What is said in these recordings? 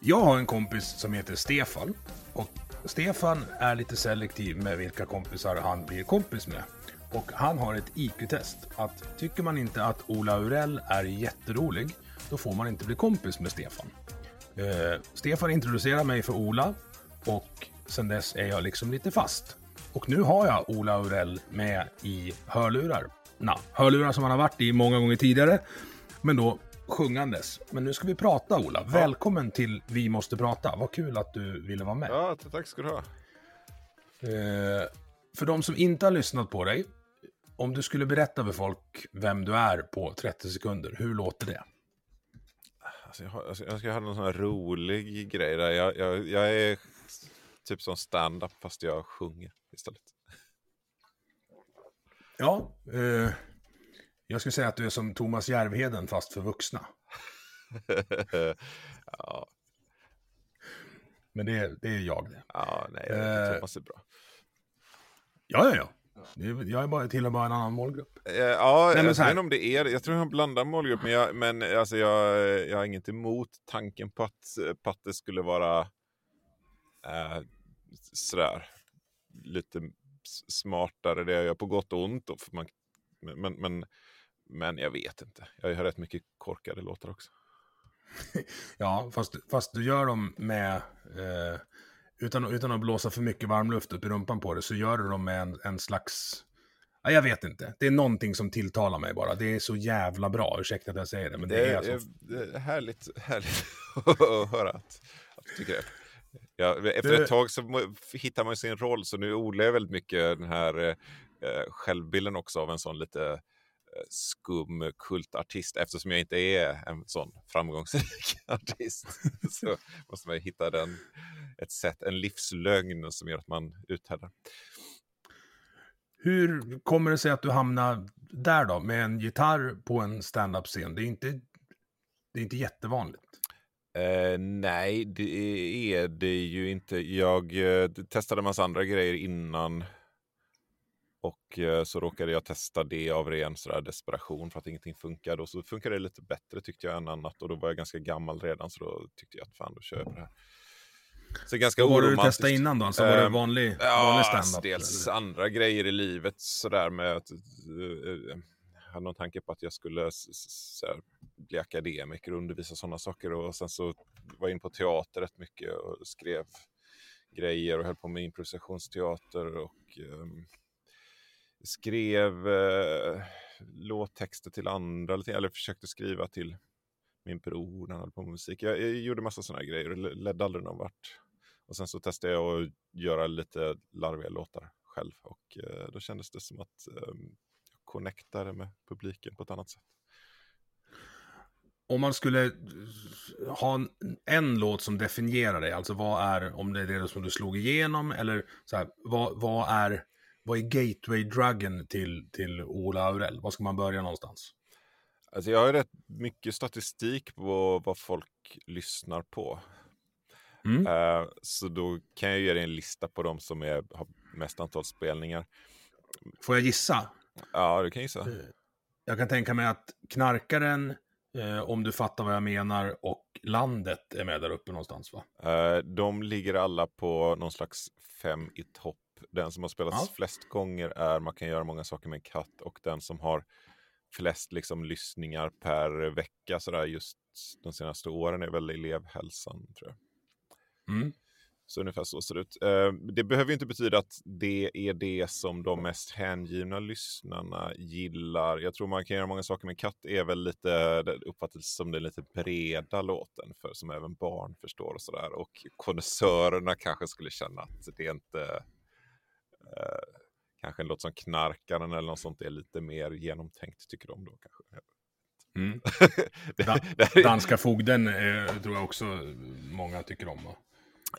Jag har en kompis som heter Stefan. Och Stefan är lite selektiv med vilka kompisar han blir kompis med. Och han har ett IQ-test. Att tycker man inte att Ola Urell är jätterolig, då får man inte bli kompis med Stefan. Eh, Stefan introducerar mig för Ola och sen dess är jag liksom lite fast. Och nu har jag Ola Urell med i hörlurar. Na, hörlurar som han har varit i många gånger tidigare, men då sjungandes. Men nu ska vi prata Ola. Välkommen till Vi måste prata. Vad kul att du ville vara med. Ja, tack ska du ha. Eh, för de som inte har lyssnat på dig, om du skulle berätta för folk vem du är på 30 sekunder, hur låter det? Alltså jag, har, alltså jag ska ha någon sån här rolig grej där. Jag, jag, jag är typ som stand-up fast jag sjunger istället. Ja, eh, jag skulle säga att du är som Thomas Järvheden fast för vuxna. ja, Men det, det är jag det. ja, nej, Eh. jag Thomas är bra. Ja, ja, ja. Är- Jag är bara, tillhör bara en annan målgrupp. Eh, Ja, men jag vet om det är. Jag tror jag blandar målgrupp, men, jag, men alltså jag, jag har inget emot tanken på att, på att det skulle vara eh, sådär lite smartare det jag gör på gott och ont. Då, för man, men, men, men jag vet inte. Jag har rätt mycket korkade låtar också. Ja, fast, fast du gör dem med... Eh, utan, utan att blåsa för mycket varmluft upp i rumpan på det, så gör du dem med en, en slags... Ja, jag vet inte. Det är någonting som tilltalar mig bara. Det är så jävla bra. Ursäkta att jag säger det, men det, Det är alltså... det är härligt, härligt att höra att, att du tycker det. Ja, efter Det- ett tag så hittar man sin roll, så nu odlar jag väldigt mycket den här eh, självbilden också av en sån lite skum kultartist. Eftersom jag inte är en sån framgångsrik artist så måste man ju hitta den, ett sätt, en livslögn som gör att man uthärdar. Hur kommer det sig att du hamnar där då, med en gitarr på en stand-up-scen? Det är inte, det är inte jättevanligt. Eh, nej, det är det ju inte. Jag eh, testade en massa andra grejer innan. Och eh, så råkade jag testa det av ren sådär desperation för att ingenting funkade. Och så funkade det lite bättre tyckte jag än annat. Och då var jag ganska gammal redan så då tyckte jag att fan då kör jag på det här. Så ganska Vad var det du testade innan då? Så var det Ehm, vanlig, Ja, vanlig alltså, stand-up? dels eller? andra grejer i livet sådär med att uh, uh, hade någon tanke på att jag skulle s- s- så här, bli akademiker och undervisa sådana saker och sen så var jag in på teater rätt mycket och skrev grejer och höll på med improvisationsteater och ehm, skrev eh, låttexter till andra eller försökte skriva till min bror när han höll på med musik. Jag, jag gjorde massa sådana grejer och ledde aldrig någon vart. Och sen så testade jag att göra lite larviga låtar själv och eh, då kändes det som att eh, jag connectade med publiken på ett annat sätt. Om man skulle ha en, en låt som definierar dig, alltså vad är, om det är det som du slog igenom, eller så här, vad, vad är, vad är gateway-druggen till, till Ola Aurell? Var ska man börja någonstans? Alltså jag har rätt mycket statistik på vad folk lyssnar på. Mm. Eh, så då kan jag dig en lista på de som är, har mest antal spelningar. Får jag gissa? Ja, du kan gissa. Jag kan tänka mig att Knarkaren, eh, om du fattar vad jag menar, och Landet är med där uppe någonstans va? Eh, de ligger alla på någon slags fem i topp. Den som har spelats Ja. flest gånger är Man kan göra många saker med en katt och den som har flest liksom, lyssningar per vecka sådär just de senaste åren är väl elevhälsan tror jag. Mm. Så ungefär så ser det ut. Eh, det behöver ju inte betyda att det är det som de mest hängivna lyssnarna gillar. Jag tror man kan göra många saker, men Katt är väl lite, det uppfattas som den lite breda låten, för, som även barn förstår och sådär. Och konnässörerna kanske skulle känna att det är inte eh, kanske en låt som Knarkaren eller något sånt är lite mer genomtänkt, tycker de då kanske. Mm. Det- Da, det- danska fogden eh, tror jag också många tycker om. Va?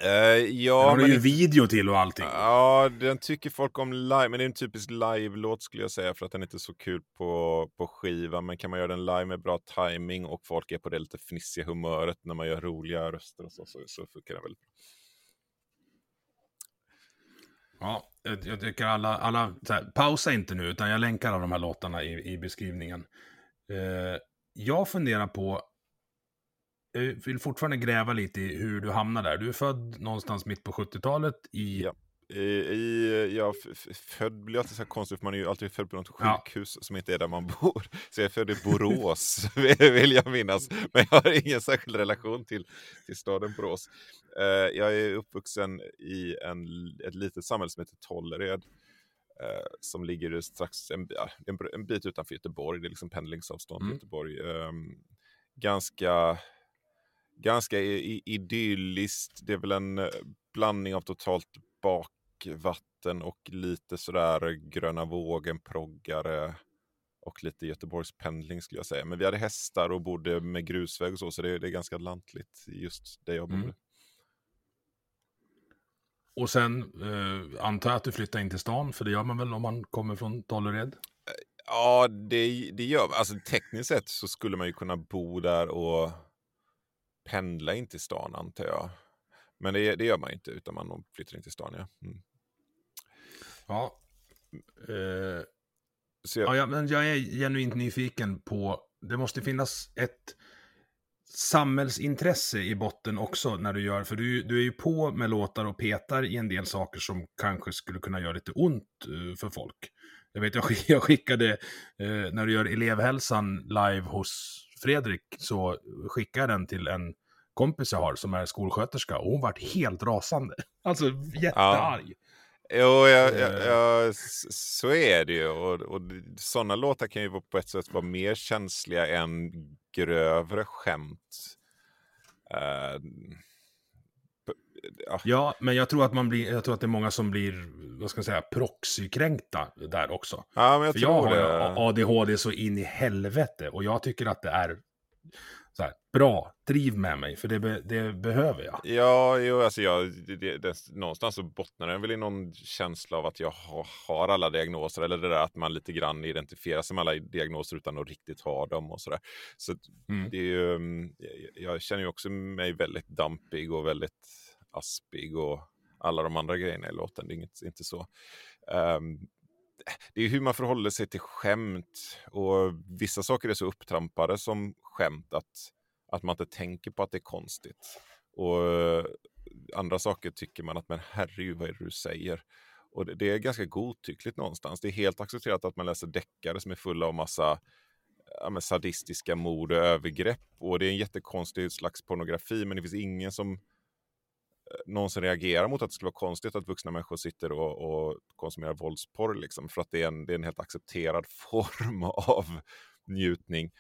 Eh, ja, Den har du ju det- video till och allting. Ja, den tycker folk om live, men det är en typisk live-låt skulle jag säga för att den är inte så kul på, på skiva. Men kan man göra den live med bra timing och folk är på det lite fnissiga humöret när man gör roliga röster och så, så, så funkar den väldigt bra. Ja, jag, jag tycker alla, alla så här, pausa inte nu, utan jag länkar alla de här låtarna i, i beskrivningen. Eh, jag funderar på, jag vill fortfarande gräva lite i hur du hamnar där. Du är född någonstans mitt på 70-talet i... Ja. I, jag född blir alltid så här konstigt, för man är ju alltid född på något Ja. sjukhus som inte är där man bor. Så jag är född i Borås, vill jag minnas. Men jag har ingen särskild relation till, till staden Borås. Eh, jag är uppvuxen i en, ett litet samhälle som heter Tollered. Eh, som ligger strax en, ja, en, en bit utanför Göteborg. Det är liksom pendlingsavstånd till Mm. Göteborg. Ehm, ganska ganska idylliskt. Det är väl en eh, blandning av totalt bakvatten och lite sådär gröna vågen, proggare och lite Göteborgs pendling skulle jag säga. Men vi hade hästar och bodde med grusväg och så, så det, det är ganska lantligt just där jag bodde. Mm. Och sen eh, antar jag att du flyttar in till stan, för det gör man väl om man kommer från Tollered? Ja, det, det gör Alltså tekniskt sett så skulle man ju kunna bo där och pendla in till stan antar jag. Men det, det gör man inte, utan man flyttar in till stan, ja. Mm. Ja. Eh, jag, Ja, men jag är genuint nyfiken på, det måste finnas ett samhällsintresse i botten också när du gör, för du, du är ju på med låtar och petar i en del saker som kanske skulle kunna göra lite ont eh, för folk. Jag vet, jag skickade, eh, när du gör elevhälsan live hos Fredrik, så skickade jag den till en kompis jag har som är skolsköterska och hon vart helt rasande. Alltså jättearg. Jo, jag, Eh. jag, jag, s- så är det ju. Och, och sådana låtar kan ju på ett sätt vara mer känsliga än grövre skämt. Eh, p- ja. Ja, men jag tror att man blir, jag tror att det är många som blir, vad ska jag säga, proxykränkta där också. ja, men jag För jag tror har ju det. ADHD så in i helvete och jag tycker att det är så här, bra, driv med mig, för det, be, det behöver jag. Ja, jo, alltså jag, det, det, det, någonstans så bottnar den väl i någon känsla av att jag har, har alla diagnoser. Eller det där att man lite grann identifierar sig med alla diagnoser utan att riktigt ha dem och sådär. Så Mm. det är ju, mm, jag- känner ju också mig väldigt dampig och väldigt aspig och alla de andra grejerna i låten. Det är inget, inte så. Ehm, det är hur man förhåller sig till skämt och vissa saker är så upptrampade som skämt att, att man inte tänker på att det är konstigt. Och eh, andra saker tycker man att men herregud vad är det du säger? Och det, det är ganska godtyckligt någonstans. Det är helt accepterat att man läser deckare som är fulla av massa ja, men sadistiska mord och övergrepp. Och det är en jättekonstig slags pornografi men det finns ingen som eh, någonsin reagerar mot att det skulle vara konstigt att vuxna människor sitter och, och konsumerar våldsporr. Liksom, för att det är, en, det är en helt accepterad form av njutning.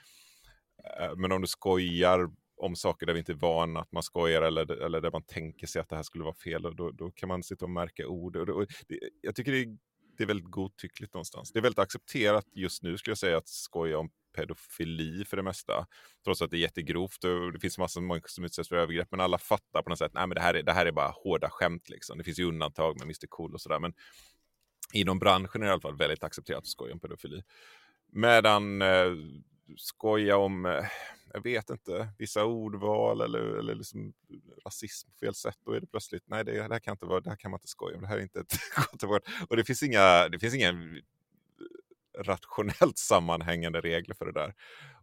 Eh, men om du skojar om saker där vi inte är vana att man skojar eller, eller där man tänker sig att det här skulle vara fel, då, då kan man sitta och märka ord. Och, och det, jag tycker det är, det är väldigt godtyckligt någonstans. Det är väldigt accepterat just nu skulle jag säga att skoja om pedofili för det mesta. Trots att det är jättegrovt och det finns massor av människor som utsätts för övergrepp. Men alla fattar på något sätt, att det här är, det här är bara hårda skämt liksom. Det finns ju undantag med Mr Cool och sådär. Men inom branschen är det i alla fall väldigt accepterat att skoja om pedofili. Medan eh, skoja om, eh, jag vet inte, vissa ordval eller, eller liksom rasism på fel sätt. Då är det plötsligt, nej det, det, här kan inte vara, det här kan man inte skoja om, det här är inte ett gott ord. Och det finns inga, det finns inga rationellt sammanhängande regler för det där.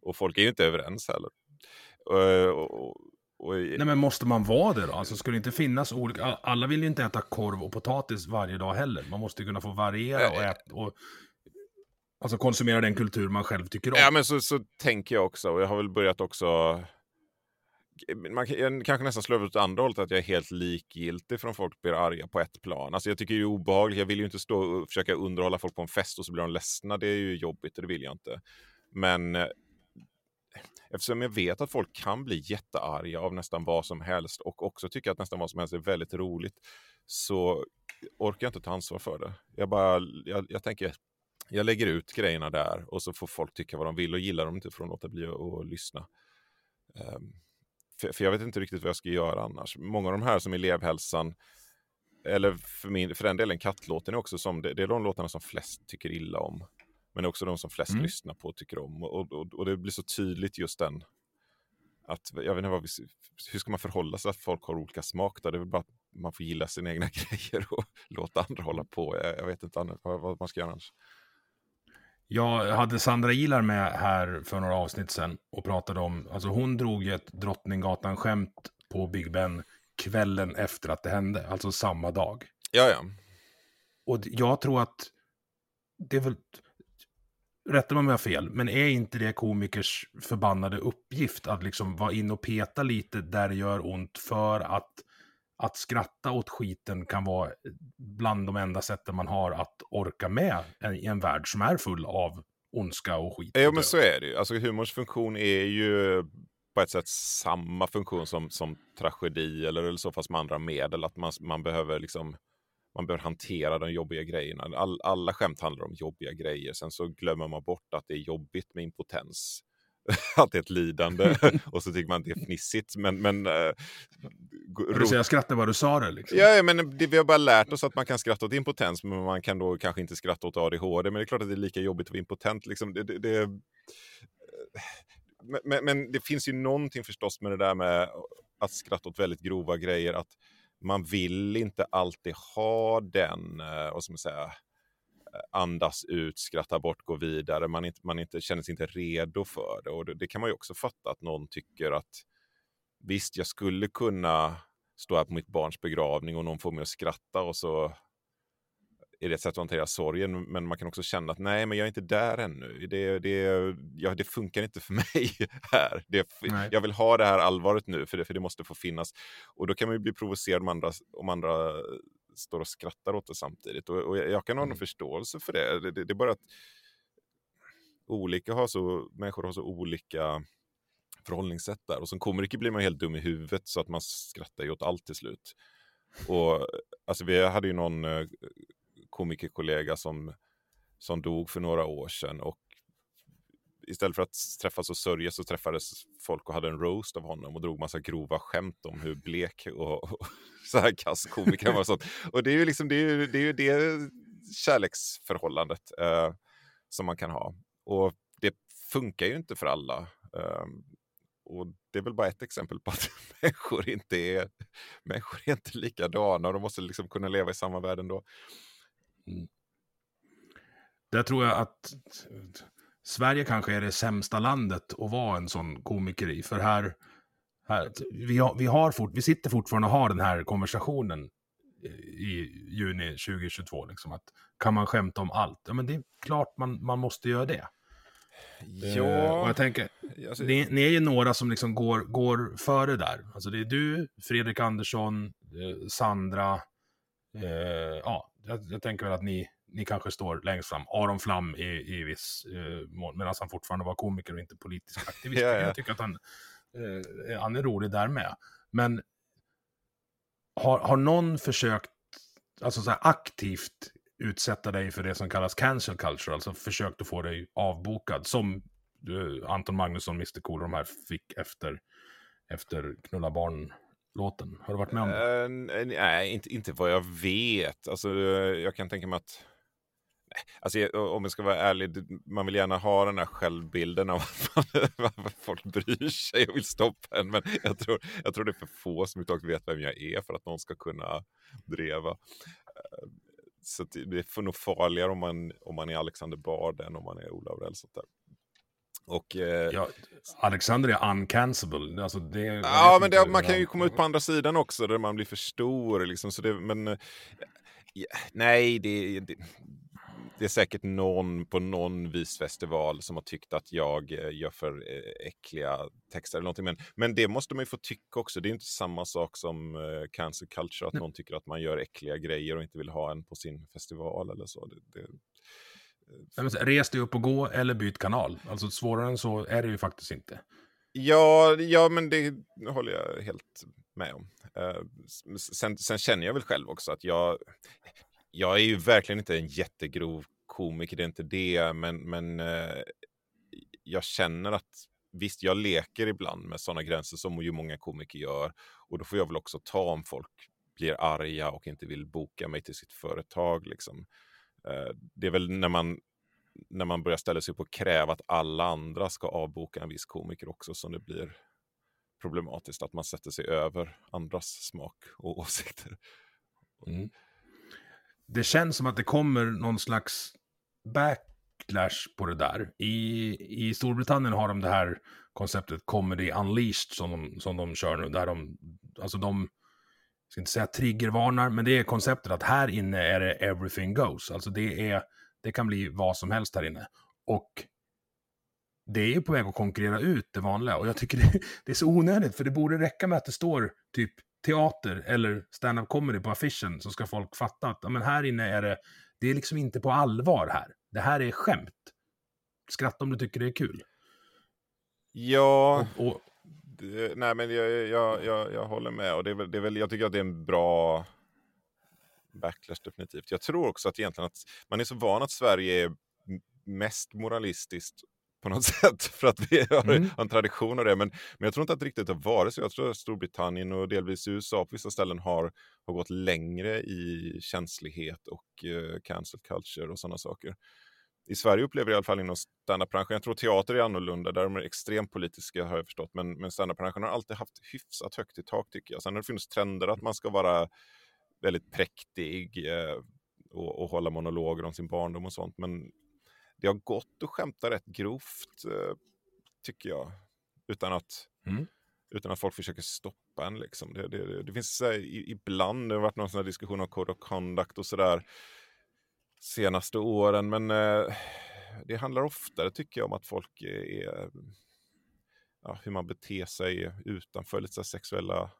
Och folk är ju inte överens heller. Och, och, och, Nej men måste man vara det då? Alltså skulle det inte finnas olika, alla vill ju inte äta korv och potatis varje dag heller. Man måste ju kunna få variera och, äta, och alltså konsumera den kultur man själv tycker om. Ja men så, så tänker jag också och jag har väl börjat också man kan, kanske nästan slår över åt andra hållet, att jag är helt likgiltig från folk blir arga på ett plan. Alltså jag tycker det är obehagligt, jag vill ju inte stå och försöka underhålla folk på en fest och så blir de ledsna, det är ju jobbigt och det vill jag inte. Men eh, eftersom jag vet att folk kan bli jättearga av nästan vad som helst och också tycker att nästan vad som helst är väldigt roligt, så orkar jag inte ta ansvar för det. Jag bara, jag, jag tänker, jag lägger ut grejerna där och så får folk tycka vad de vill och gillar de inte får de låta bli att lyssna. Um, för, för, jag vet inte riktigt vad jag ska göra annars. Många av de här som elevhälsan, eller för, min, för den delen kattlåten är också som, det, det är de låtarna som flest tycker illa om. Men också de som flest mm. lyssnar på och tycker om. Och, och, och, det blir så tydligt just den, att jag vet inte vad vi, hur ska man förhålla sig att folk har olika smak då? Det är väl bara att man får gilla sina egna grejer och låta andra hålla på. Jag, jag vet inte vad, vad man ska göra annars. Jag hade Sandra Ilar med här för några avsnitt sedan och pratade om, alltså hon drog ett Drottninggatan-skämt på Big Ben kvällen efter att det hände, alltså samma dag. Ja, ja. Och jag tror att det är väl, rätta mig om jag har fel, men är inte det komikers förbannade uppgift att liksom vara in och peta lite där det gör ont för att att skratta åt skiten kan vara bland de enda sätten man har att orka med i en värld som är full av ondska och skit. Ja, men så är det ju. Alltså humors funktion är ju på ett sätt samma funktion som, som tragedi eller, eller så fast med andra medel. Att man, man behöver liksom man behöver hantera de jobbiga grejerna. All, alla skämt handlar om jobbiga grejer. Sen så glömmer man bort att det är jobbigt med impotens. att det är ett lidande och så tycker man att det är fnissigt. Men, men, äh, du säger jag skrattar vad du sa det. Liksom. Ja, men det, vi har bara lärt oss att man kan skratta åt impotens, men man kan då kanske inte skratta åt ADHD. Men det är klart att det är lika jobbigt att vara impotent. Liksom. Det, det, det, men, men, det finns ju någonting förstås med det där med att skratta åt väldigt grova grejer. Att man vill inte alltid ha den, eh, vad ska man säga, andas ut, skratta bort, gå vidare. Man, inte, man inte, känner sig inte redo för det. Och det, det, kan man ju också fatta att någon tycker att visst, jag skulle kunna stå här på mitt barns begravning och någon får mig att skratta och så är det ett sätt att hantera sorgen. Men man kan också känna att nej, men jag är inte där ännu. Det, det, ja, det funkar inte för mig här. Det, jag vill ha det här allvaret nu, för det, för det måste få finnas. Och då kan man ju bli provocerad om andra, om andra står och skrattar åt det samtidigt. Och, och jag kan ha någon mm. förståelse för det. Det, det. det, är bara att olika har så, människor har så olika förhållningssätt där. Och som komiker blir man helt dum i huvudet så att man skrattar ju åt allt till slut. Och alltså vi hade ju någon eh, komikerkollega som, som dog för några år sedan och istället för att träffas och sörja så träffades folk och hade en roast av honom och drog massa grova skämt om hur blek och, och så här kass komikern var. Och, sånt. och det är ju liksom det, är ju, det, är ju det kärleksförhållandet eh, som man kan ha. Och det funkar ju inte för alla. Eh, och det är väl bara ett exempel på att människor inte är, människor är inte likadana och de måste liksom kunna leva i samma värld ändå. Mm. Där tror jag att Sverige kanske är det sämsta landet att vara en sån komiker i. För här, här vi, har, vi, har fort, vi sitter fortfarande och har den här konversationen i juni 2022. Liksom, att kan man skämta om allt? Ja, men det är klart man, man måste göra det. Ja. Uh, och jag tänker, alltså, ni, ni, är ju några som liksom går, går före där. Alltså det är du, Fredrik Andersson, eh, Sandra. Eh, ja, jag, jag, tänker väl att ni, ni kanske står längst fram. Aron Flam i, i viss eh, mån, medan han fortfarande var komiker och inte politisk aktivist. ja, ja. Jag tycker att han, eh, han är rolig där med. Men har, har någon försökt, alltså så aktivt utsätta dig för det som kallas cancel culture, alltså försökt att få dig avbokad, som uh, Anton Magnusson, Mr Cool och de här fick efter, efter Knulla Barn låten. Har du varit med om det? Uh, nej, inte, inte vad jag vet. Alltså, jag kan tänka mig att Alltså, om jag ska vara ärlig, man vill gärna ha den här självbilden av att folk bryr sig och vill stoppa en. Men jag tror, jag tror det är för få som överhuvudtaget vet vem jag är för att någon ska kunna dreva. Eh, så det är nog farligare om man, om man är Alexander Bard än om man är Ola Aurell. Och, eh, ja, Alexander är uncancelable. Alltså det, ja, men det, man kan ju komma ut på andra sidan också där man blir för stor. Liksom, så det, men, ja, nej, det, det, det är säkert någon på någon visfestival som har tyckt att jag eh, gör för eh, äckliga texter eller någonting. Men, men det måste man ju få tycka också. Det är inte samma sak som uh, cancel culture, att någon tycker att man gör äckliga grejer och inte vill ha en på sin festival eller så. Det, det, res dig upp och gå eller byt kanal. Alltså svårare än så är det ju faktiskt inte. Ja, ja men det håller jag helt med om. Uh, sen, sen, känner jag väl själv också att jag, jag är ju verkligen inte en jättegrov komiker, det är inte det, men, men eh, jag känner att visst, jag leker ibland med sådana gränser som ju många komiker gör och då får jag väl också ta om folk blir arga och inte vill boka mig till sitt företag. Liksom. Eh, det är väl när man när man börjar ställa sig upp och kräva att alla andra ska avboka en viss komiker också som det blir problematiskt att man sätter sig över andras smak och åsikter. Mm. Det känns som att det kommer någon slags backlash på det där. I, i Storbritannien har de det här konceptet Comedy Unleashed som de, som de kör nu. Där de, alltså de, jag ska inte säga triggervarnar, men det är konceptet att här inne är det everything goes. Alltså det är, det kan bli vad som helst här inne. Och det är ju på väg att konkurrera ut det vanliga. Och jag tycker det, det är så onödigt, för det borde räcka med att det står typ teater eller stand-up comedy på affischen så ska folk fatta att men här inne är det, det är liksom inte på allvar här. Det här är skämt. Skratta om du tycker det är kul. Ja, och, och, det, nej men jag, jag, jag, jag, håller med. Och det är, väl, det är väl, jag tycker att det är en bra backlash definitivt. Jag tror också att egentligen att man är så van att Sverige är mest moralistiskt på något sätt för att vi har mm. en tradition av det. Men, men jag tror inte att det riktigt har varit så. Jag tror att Storbritannien och delvis USA på vissa ställen har, har gått längre i känslighet och uh, cancel culture och sådana saker. I Sverige upplever jag i alla fall inom standupbranschen, jag tror teater är annorlunda, där de är extremt politiska har jag förstått, men, men standupbranschen har alltid haft hyfsat högt i tak tycker jag. Sen har det funnits trender att man ska vara väldigt präktig eh, och, och hålla monologer om sin barndom och sånt, men det har gått att skämta rätt grovt, eh, tycker jag. Utan att, mm. utan att folk försöker stoppa en. Liksom. Det, det, det finns här, ibland, det har varit någon sån här diskussion om code of conduct och sådär senaste åren. Men eh, det handlar oftare, tycker jag, om att folk är, ja, hur man beter sig utanför lite så sexuella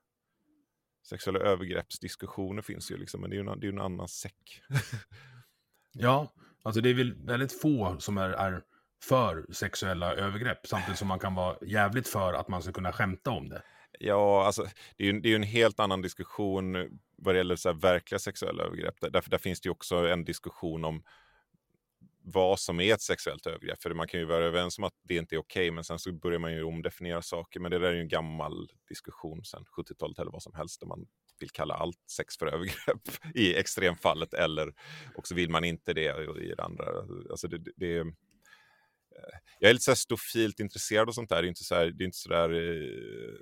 sexuella övergreppsdiskussioner finns ju liksom, men det är ju en, det är en annan säck. ja, Alltså det är väl väldigt få som är, är för sexuella övergrepp, samtidigt som man kan vara jävligt för att man ska kunna skämta om det. Ja, alltså det är ju det är en helt annan diskussion vad det gäller så verkliga sexuella övergrepp. Därför där finns det ju också en diskussion om vad som är ett sexuellt övergrepp. För man kan ju vara överens om att det inte är okej, okay, men sen så börjar man ju omdefiniera saker. Men det där är ju en gammal diskussion sen 70-talet eller vad som helst, där man vill kalla allt sex för övergrepp i extremfallet eller också vill man inte det i det andra. Alltså det, det, eh, jag är lite så här stofilt intresserad och sånt där. Det är inte så, här, det är inte så där eh,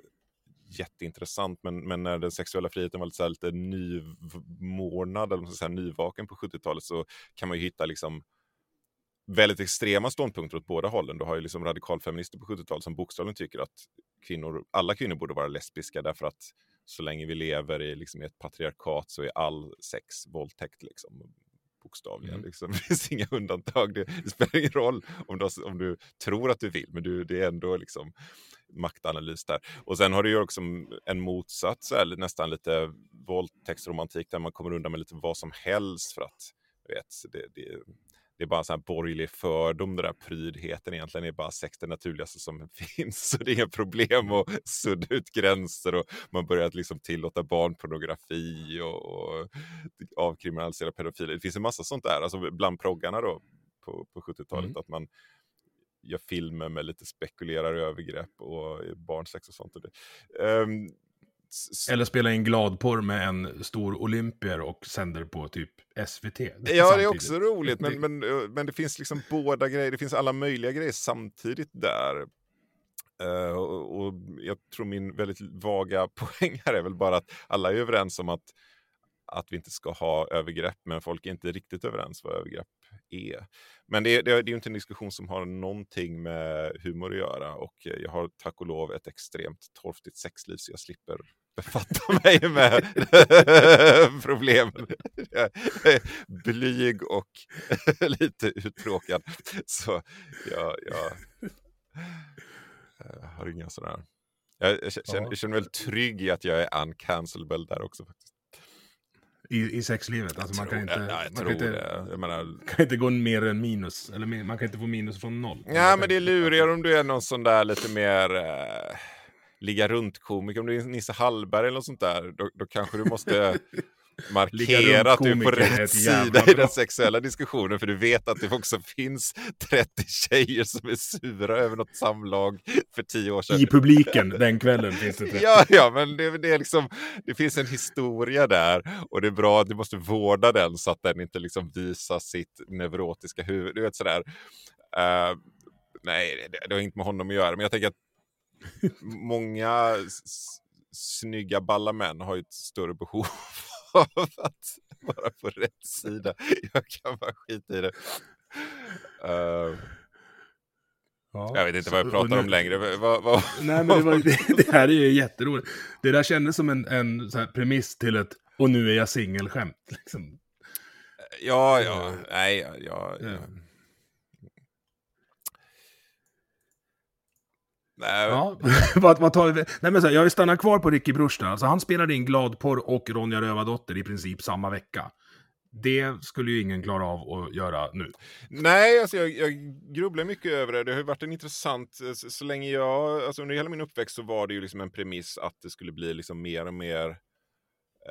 jätteintressant, men, men när den sexuella friheten var lite, så här, lite nymornad, eller så här, nyvaken på 70-talet så kan man ju hitta liksom väldigt extrema ståndpunkter åt båda hållen. Du har ju liksom radikalfeminister på 70-talet som bokstavligen tycker att kvinnor, alla kvinnor borde vara lesbiska därför att så länge vi lever i, liksom, i ett patriarkat så är all sex våldtäkt. Liksom, bokstavligen. Mm. Liksom. Det finns inga undantag. Det, det, spelar ingen roll om du, om du tror att du vill, men du, det är ändå liksom maktanalys där. Och sen har du ju också en motsats, eller nästan lite våldtäktsromantik där man kommer undan med lite vad som helst för att vet, det, det, det är bara en sån här borgerlig fördom, den där prydheten egentligen är bara sex det naturligaste som finns. Så det är inga problem att sudda ut gränser och man börjar liksom tillåta barnpornografi och, och avkriminalisera pedofiler. Det finns en massa sånt där, alltså bland proggarna då på, på 70-talet, mm. att man gör filmer med lite spekulerar övergrepp och barnsex och sånt. Och det. Um, eller spela in gladporr med en stor olympier och sänder på typ SVT. Ja, samtidigt. det är också roligt, men, men, eh, men det finns liksom båda grejer, det finns alla möjliga grejer samtidigt där. Uh, och, och, jag tror min väldigt vaga poäng här är väl bara att alla är överens om att, att vi inte ska ha övergrepp, men folk är inte riktigt överens vad övergrepp är. Men det, det, det är inte en diskussion som har någonting med humor att göra och jag har tack och lov ett extremt torftigt sexliv så jag slipper befatta mig med problemen. Jag blyg och lite uttråkad. Så jag, jag, jag har inga sådana jag, känner, jag känner väl trygg i att jag är uncancelable där också. faktiskt. I, i sexlivet? Alltså man kan inte, det, man kan inte, jag menar, kan inte gå mer än minus. Eller man kan inte få minus från noll. Ja, men det är lurigare om du är någon sån där lite mer eh, ligga runt-komiker. Om du är Nisse Hallberg eller något sånt där, då, då kanske du måste markera att du är på rätt sida i den sexuella diskussionen för du vet att det också finns 30 tjejer som är sura över något samlag för tio år sedan. I publiken den kvällen finns det 30. ja, ja, men det, det, är liksom, det finns en historia där och det är bra att du måste vårda den så att den inte liksom visar sitt neurotiska huvud. Du vet sådär. Uh, nej, det, det har inte med honom att göra, men jag tänker att många snygga balla män har ju ett större behov av att vara på rätt sida. Jag kan bara skita i det. Uh, ja, jag vet inte vad jag pratar nu, om längre. Va, va, nej, men det, var, det, det, här är ju jätteroligt. Det där kändes som en, en så premiss till ett och nu är jag singelskämt. Liksom. Ja, ja, nej, ja, ja. ja. Nej. Ja, vad, vad tar? Nej, men så här, jag stannar kvar på Ricky där. Alltså, han spelade in Gladporr och Ronja Rövardotter i princip samma vecka. Det skulle ju ingen klara av att göra nu. Nej, alltså jag, jag grubblar mycket över det. Det har ju varit en intressant, så, så, länge jag, alltså under hela min uppväxt så var det ju liksom en premiss att det skulle bli liksom mer och mer,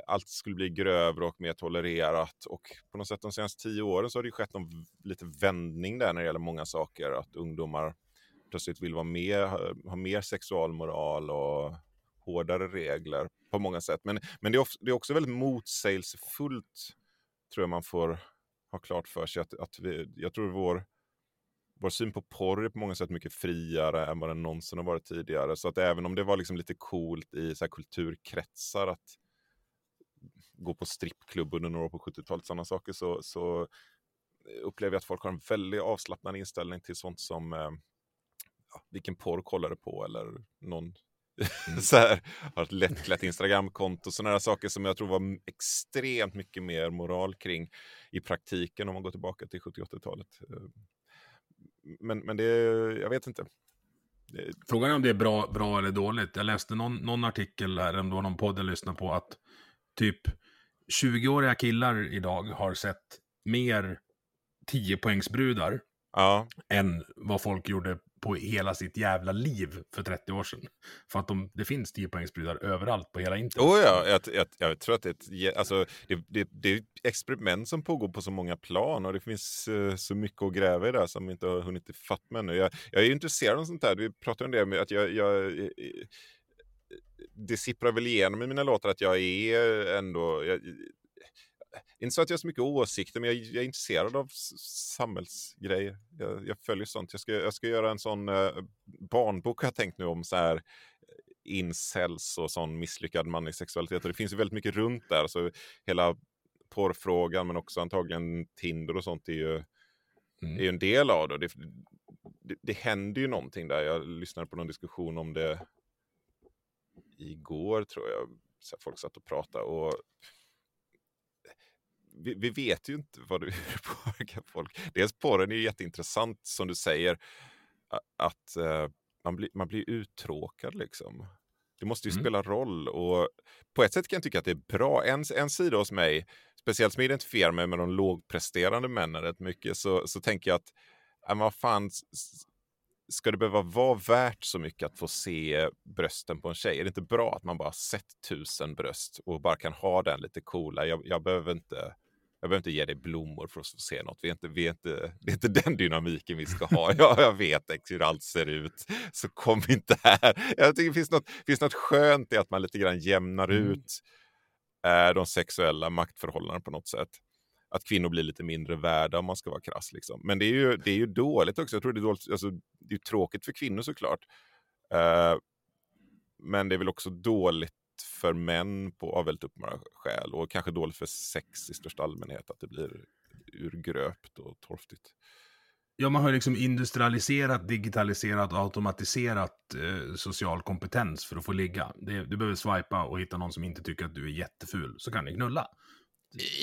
allt skulle bli grövre och mer tolererat. Och på något sätt de senaste tio åren så har det ju skett någon lite vändning där när det gäller många saker. Att ungdomar plötsligt vill vara med, ha mer sexualmoral och hårdare regler på många sätt. Men, men det, är, det är också väldigt motsägelsefullt, tror jag man får ha klart för sig. Att, att vi, jag tror vår, vår syn på porr är på många sätt mycket friare än vad den någonsin har varit tidigare. Så att även om det var liksom lite coolt i så kulturkretsar att gå på strippklubb under några år på 70-talet, sådana saker, så, så upplever jag att folk har en väldigt avslappnad inställning till sånt som eh, vilken porr kollar du på eller någon mm. så här, har ett lättklätt Instagramkonto, sådana saker som jag tror var extremt mycket mer moral kring i praktiken om man går tillbaka till 70-80-talet. Eh, men, men det, jag vet inte. Frågan är om det är bra, bra eller dåligt. Jag läste någon, någon artikel här, om det var någon podd jag lyssnade på, att typ 20-åriga killar idag har sett mer 10-poängsbrudar ja. än vad folk gjorde på hela sitt jävla liv för 30 år sedan. För att de, det finns 10-poängsbrudar överallt på hela internet. Oh ja, jag, jag, jag tror att det är, ett, alltså, det, det, det är ett experiment som pågår på så många plan och det finns uh, så mycket att gräva i där som vi inte har hunnit ifatt med ännu. Jag, jag är intresserad av sånt här, vi pratade om det med att jag, jag eh, eh, det sipprar väl igenom i mina låtar att jag är ändå, jag, inte så att jag har så mycket åsikter, men jag, jag är intresserad av samhällsgrejer. Jag, jag, följer sånt. Jag ska, jag ska göra en sån eh, barnbok har jag tänkt nu om så här incels och sån misslyckad manlig sexualitet. Och det finns ju väldigt mycket runt där. Så hela porrfrågan, men också antagligen Tinder och sånt är ju, mm. är ju en del av det. Det, det. det händer ju någonting där. Jag lyssnade på någon diskussion om det igår, tror jag. Så folk satt och pratade. Och vi, vi, vet ju inte vad det påverkar folk. Dels porren är ju jätteintressant som du säger, att uh, man, blir, man blir uttråkad liksom. Det måste ju mm. spela roll och på ett sätt kan jag tycka att det är bra. En, en sida hos mig, speciellt som jag identifierar mig med de lågpresterande männen rätt mycket, så, så tänker jag att, äh, vad fan, ska det behöva vara värt så mycket att få se brösten på en tjej? Är det inte bra att man bara sett tusen bröst och bara kan ha den lite coola? Jag, jag behöver inte jag behöver inte ge dig blommor för att få se något. Vi är inte, vi är inte, det är inte den dynamiken vi ska ha. Ja, jag vet hur allt ser ut, så kom inte här. Jag tycker det finns något, finns något skönt i att man lite grann jämnar mm. ut äh, de sexuella maktförhållandena på något sätt. Att kvinnor blir lite mindre värda om man ska vara krass. Liksom. Men det är, ju, det är ju dåligt också. Jag tror det är, dåligt, alltså, det är tråkigt för kvinnor såklart. Uh, men det är väl också dåligt för män på, av väldigt uppenbara skäl och kanske dåligt för sex i största allmänhet att det blir urgröpt och torftigt. Ja, man har liksom industrialiserat, digitaliserat och automatiserat eh, social kompetens för att få ligga. Det, du behöver swipa och hitta någon som inte tycker att du är jätteful, så kan ni knulla.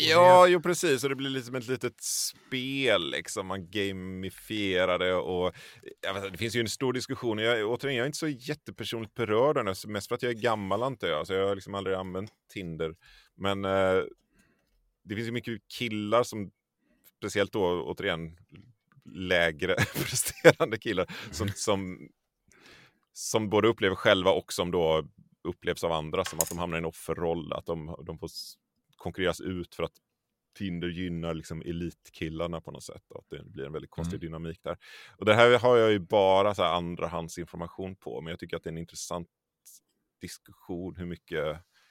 Ja, jo precis. Och det blir liksom ett litet spel, liksom. Man gamifierar det och vet, det finns ju en stor diskussion. Jag, återigen, jag är inte så jättepersonligt berörd av det, mest för att jag är gammal antar jag. Så jag har liksom aldrig använt Tinder. Men eh, det finns ju mycket killar som, speciellt då återigen, lägre presterande killar som, som, som både upplever själva och som då upplevs av andra som att de hamnar i en offerroll, att de, de får konkurreras ut för att Tinder gynnar liksom elitkillarna på något sätt. Och att det blir en väldigt konstig mm. dynamik där. Och det här har jag ju bara så här andrahandsinformation på, men jag tycker att det är en intressant diskussion hur mycket,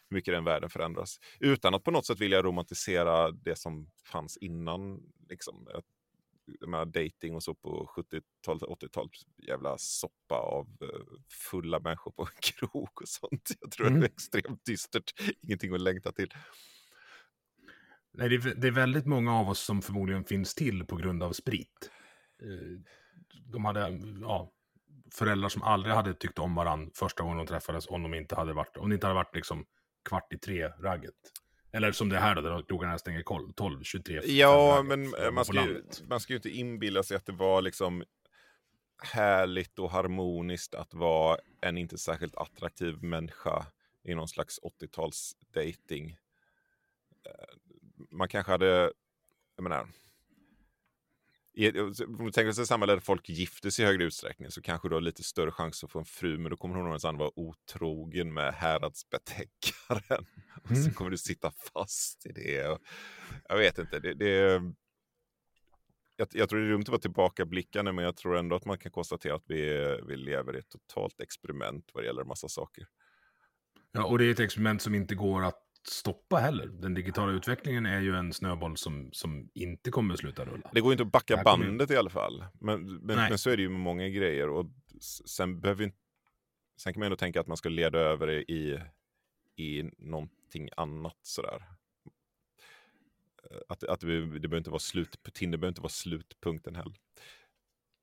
hur mycket den världen förändras. Utan att på något sätt vilja romantisera det som fanns innan. Liksom jag menar, dating och så på 70-talet, 80-talet, jävla soppa av eh, fulla människor på en krog och sånt. Jag tror mm. det är extremt dystert, ingenting att längta till. Nej, det är, det är väldigt många av oss som förmodligen finns till på grund av sprit. Eh, de hade, ja, föräldrar som aldrig hade tyckt om varandra första gången de träffades om de inte hade varit, om det inte hade varit liksom kvart i tre-ragget. Eller som det här då, där krogarna stänger 12, 23. Ja, men man ska, ju, man ska ju inte inbilla sig att det var liksom härligt och harmoniskt att vara en inte särskilt attraktiv människa i någon slags 80-tals dating. Man kanske hade, jag menar, om du tänker sig ett samhälle där folk gifter sig i högre utsträckning så kanske du har lite större chans att få en fru, men då kommer hon någonstans vara otrogen med häradsbetäckaren. Och så mm. kommer du sitta fast i det. Och, jag vet inte, det, det jag, jag, tror det är dumt att vara tillbakablickande, men jag tror ändå att man kan konstatera att vi, vi lever i ett totalt experiment vad det gäller en massa saker. Ja, och det är ett experiment som inte går att stoppa heller. Den digitala utvecklingen är ju en snöboll som, som inte kommer att sluta rulla. Det går inte att backa bandet i alla fall. Men, men, men, så är det ju med många grejer. Och sen, behöver sen kan man ändå tänka att man ska leda över det i, i någonting annat sådär. Att, att det, det behöver inte vara slut, Tinder behöver inte vara slutpunkten heller.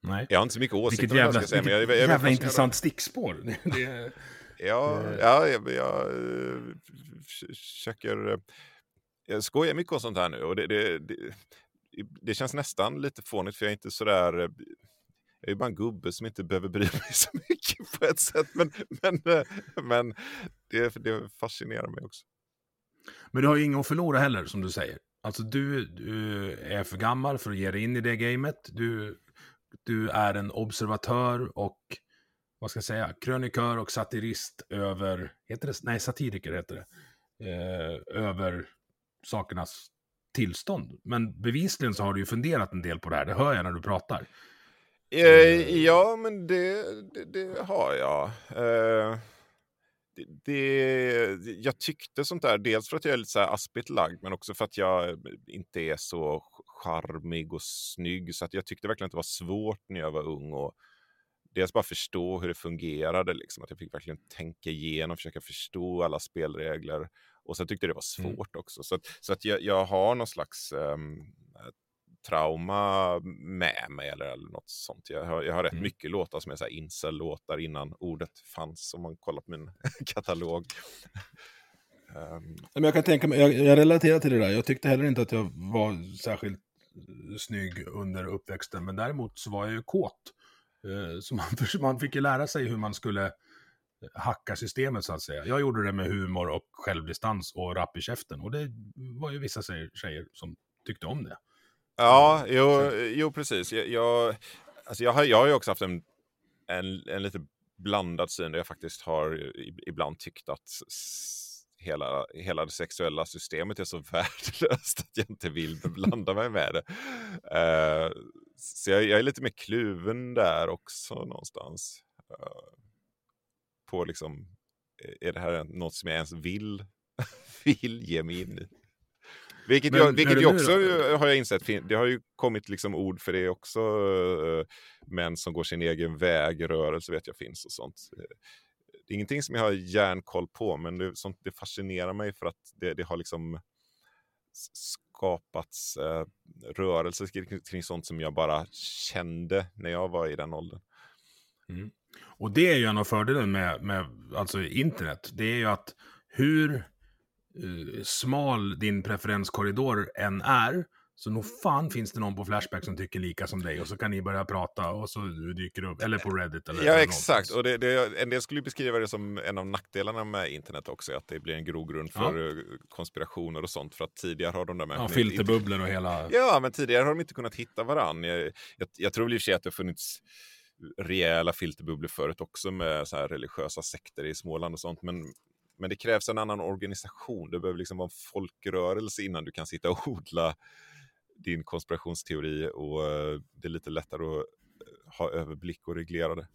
Nej. Jag har inte så mycket åsikter vilket jävla, vilket jag, jag, jag, jävla intressant stickspår. det, Ja, eh. ja jag, jag eh, försöker... Eh, jag skojar mycket om sånt här nu och det, det, det, det känns nästan lite fånigt för jag är inte sådär... Jag är bara en gubbe som inte behöver bry mig så mycket på ett sätt. Men, men, men det, det fascinerar mig också. Men du har ju inget att förlora heller, som du säger. Alltså du, du, är för gammal för att ge dig in i det gamet. Du, du är en observatör och vad ska jag säga, krönikör och satirist över, heter det, nej satiriker heter det, eh, över sakernas tillstånd. Men bevisligen så har du ju funderat en del på det här, det hör jag när du pratar. Eh, eh. ja, men det, det, det har jag. Eh, det, det, jag tyckte sånt där, dels för att jag är lite så här aspigt lagd, men också för att jag inte är så charmig och snygg. Så att jag tyckte verkligen att det var svårt när jag var ung och dels bara förstå hur det fungerade, liksom, att jag fick verkligen tänka igenom, försöka förstå alla spelregler. Och sen tyckte jag det var mm. svårt mm. också. Så, att, så att jag, jag har någon slags um, trauma med mig eller, eller något sånt. Jag har, jag har rätt mm. mycket låtar som är så incel-låtar innan ordet fanns, om man kollar på min katalog. um... Men jag kan tänka mig, jag, jag relaterar till det där. Jag tyckte heller inte att jag var särskilt snygg under uppväxten, men däremot så var jag ju kåt. Eh, så man, man fick ju lära sig hur man skulle hacka systemet så att säga. Jag gjorde det med humor och självdistans och rapp i käften. Och det var ju vissa tjejer som tyckte om det. Ja, jo, jo precis. Jag, jag, alltså jag, har, jag har ju också haft en, en, en lite blandad syn där jag faktiskt har ibland tyckt att hela, hela det sexuella systemet är så värdelöst att jag inte vill blanda mig med det. Uh, så jag, jag, är lite mer kluven där också någonstans. Uh, på liksom, är det här något som jag ens vill, vill ge mig in i? Vilket, Men, jag, vilket jag också har jag insett, det har ju kommit liksom ord för det också. Män som går sin egen väg, rörelse vet jag finns och sånt det är ingenting som jag har järnkoll på, men det, sånt, det fascinerar mig för att det, det har liksom skapats eh, rörelser kring, kring sånt som jag bara kände när jag var i den åldern. Mm. Och det är ju en av fördelen med, med alltså internet. Det är ju att hur uh, smal din preferenskorridor än är, så nog fan finns det någon på Flashback som tycker lika som dig och så kan ni börja prata och så dyker det upp, eller på Reddit eller Ja, eller exakt. Och det, det, en del skulle beskriva det som en av nackdelarna med internet också, att det blir en grogrund för Ja. konspirationer och sånt. För att tidigare har de där Ja, människorna inte- filterbubblor och hela... Ja, men tidigare har de inte kunnat hitta varann. Jag, jag, jag tror väl i och för sig att det har funnits rejäla filterbubblor förut också med så här religiösa sekter i Småland och sånt. Men, men det krävs en annan organisation. Det behöver liksom vara en folkrörelse innan du kan sitta och odla din konspirationsteori och eh, det är lite lättare att eh, ha överblick och reglera det.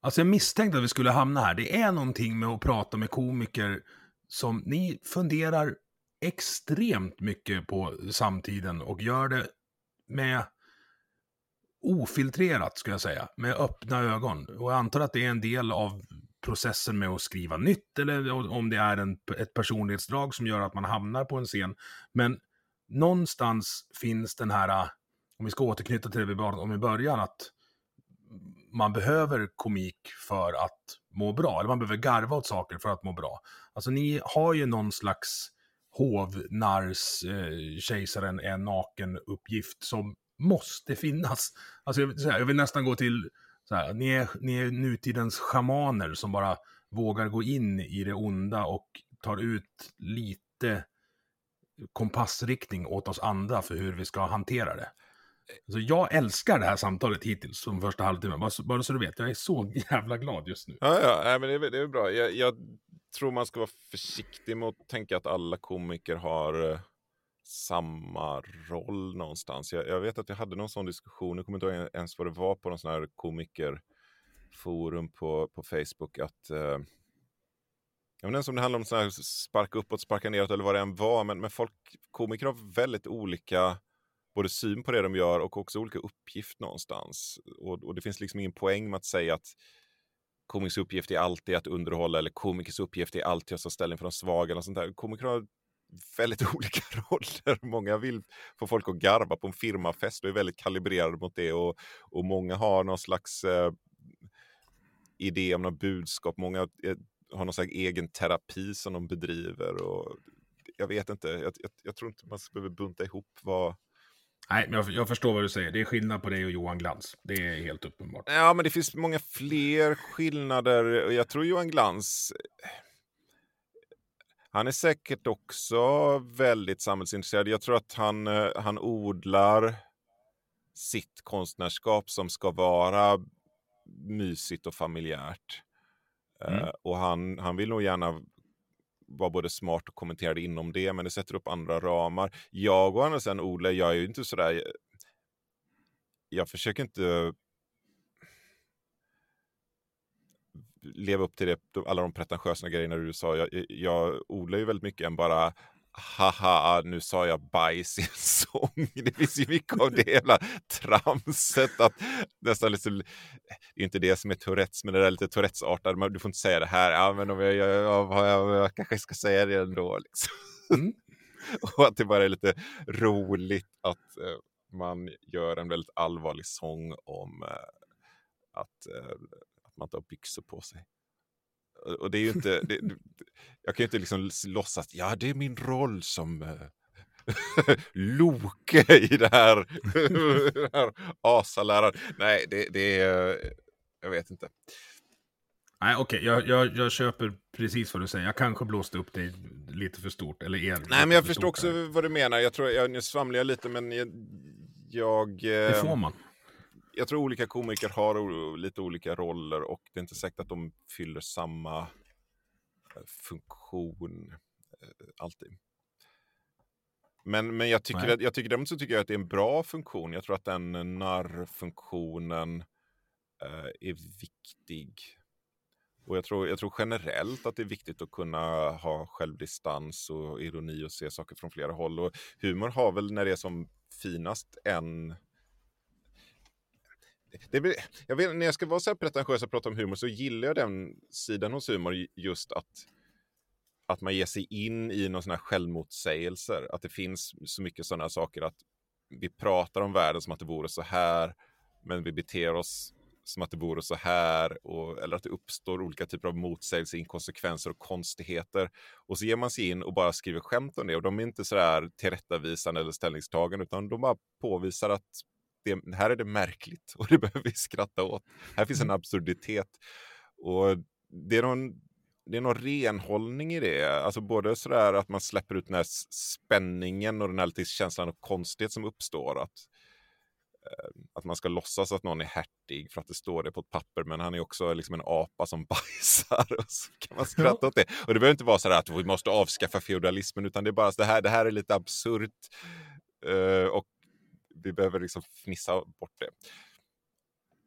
Alltså jag misstänkte att vi skulle hamna här. Det är någonting med att prata med komiker som ni funderar extremt mycket på samtiden och gör det med ofiltrerat, skulle jag säga. Med öppna ögon. Och jag antar att det är en del av processen med att skriva nytt eller om det är en, ett personlighetsdrag som gör att man hamnar på en scen. Men någonstans finns den här, äh, om vi ska återknyta till det vi pratade om i början, att man behöver komik för att må bra, eller man behöver garva åt saker för att må bra. Alltså ni har ju någon slags hovnars, eh, kejsaren är naken-uppgift som måste finnas. Alltså jag, vill säga, jag vill nästan gå till, så här, ni, är, ni är nutidens schamaner som bara vågar gå in i det onda och tar ut lite kompassriktning åt oss andra för hur vi ska hantera det. Alltså jag älskar det här samtalet hittills, som första halvtimmen. Bara så, bara så du vet, jag är så jävla glad just nu. Ja, ja nej, men det, är, det är bra. Jag, jag tror man ska vara försiktig med att tänka att alla komiker har eh, samma roll någonstans. Jag, jag vet att jag hade någon sån diskussion, jag kommer inte ihåg ens vad det var på någon sån här komikerforum på, på Facebook, att eh, jag vet inte ens om det handlar om sån sparka uppåt, sparka neråt eller vad det än var, men, men folk, komiker har väldigt olika både syn på det de gör och också olika uppgift någonstans. Och, och det finns liksom ingen poäng med att säga att komikers uppgift är alltid att underhålla eller komikers uppgift är alltid att ta ställning för de svaga. Eller sånt där. Komiker har väldigt olika roller. Många vill få folk att garva på en firmafest och är väldigt kalibrerade mot det. Och, och många har någon slags eh, idé om något budskap. Många eh, har någon slags egen terapi som de bedriver. Och jag vet inte, jag, jag, jag tror inte man behöver bunta ihop vad, Nej, men jag, jag förstår vad du säger. Det är skillnad på dig och Johan Glans. Det är helt uppenbart. Ja, men det finns många fler skillnader. Jag tror Johan Glans, han är säkert också väldigt samhällsintresserad. Jag tror att han, eh, han odlar sitt konstnärskap som ska vara mysigt och familjärt. Mm. Eh, och han, han vill nog gärna vara både smart och kommenterad inom det, men det sätter upp andra ramar. Jag och andra sen Ole, jag är ju inte sådär... Eh, jag försöker inte leva upp till det, alla de pretentiösa grejerna du sa. Jag, jag odlar ju väldigt mycket än bara haha, nu sa jag bajs i en sång. Det finns ju mycket av det jävla tramset. Att nästan liksom, det är inte det som är Tourettes, men det där är lite Tourettes-artade. men Du får inte säga det här. Ja, men om jag, jag, jag, jag, jag kanske ska säga det ändå. Liksom. Mm. Och att det bara är lite roligt att eh, man gör en väldigt allvarlig sång om eh, att, eh, att man inte har byxor på sig. Och- det är ju inte, det, jag kan ju inte liksom låtsas, ja det är min roll som eh, Loke i det här, den här asaläraren. Nej, det, det är, jag vet inte. Nej, okej. Jag, jag, jag köper precis vad du säger. Jag kanske blåste upp dig lite för stort. Eller er. Nej, men jag för förstår också där. vad du menar. Jag tror, jag, nu svamlar jag lite, men jag, jag, Det får man. Jag tror olika komiker har lite olika roller och det är inte säkert att de fyller samma eh, funktion eh, alltid. Men, men jag, tycker att, jag tycker däremot så tycker jag att det är en bra funktion. Jag tror att den narrfunktionen eh, är viktig. Och jag tror, jag tror generellt att det är viktigt att kunna ha självdistans och ironi och se saker från flera håll. Och humor har väl när det är som finast en det blir, jag vet, när jag ska vara så här pretentiös och prata om humor så gillar jag den sidan hos humor just att att man ger sig in i någon sån här självmotsägelser. Att det finns så mycket sådana saker att vi pratar om världen som att det vore så här, men vi beter oss som att det vore så här, och, eller att det uppstår olika typer av motsägelser, inkonsekvenser och konstigheter. Och så ger man sig in och bara skriver skämt om det. Och de är inte så där tillrättavisande eller ställningstagande, utan de bara påvisar att det, här är det märkligt och det behöver vi skratta åt. Här finns en absurditet. Och det är någon, det är någon renhållning i det. Alltså både sådär att man släpper ut den här spänningen och den här lite känslan av konstighet som uppstår. Att, eh, att man ska låtsas att någon är hertig för att det står det på ett papper, men han är också liksom en apa som bajsar. Och så kan man skratta ja. åt det. Och det behöver inte vara så att vi måste avskaffa feudalismen, utan det är bara så det här, det här är lite absurt. Uh, och vi behöver liksom fnissa bort det.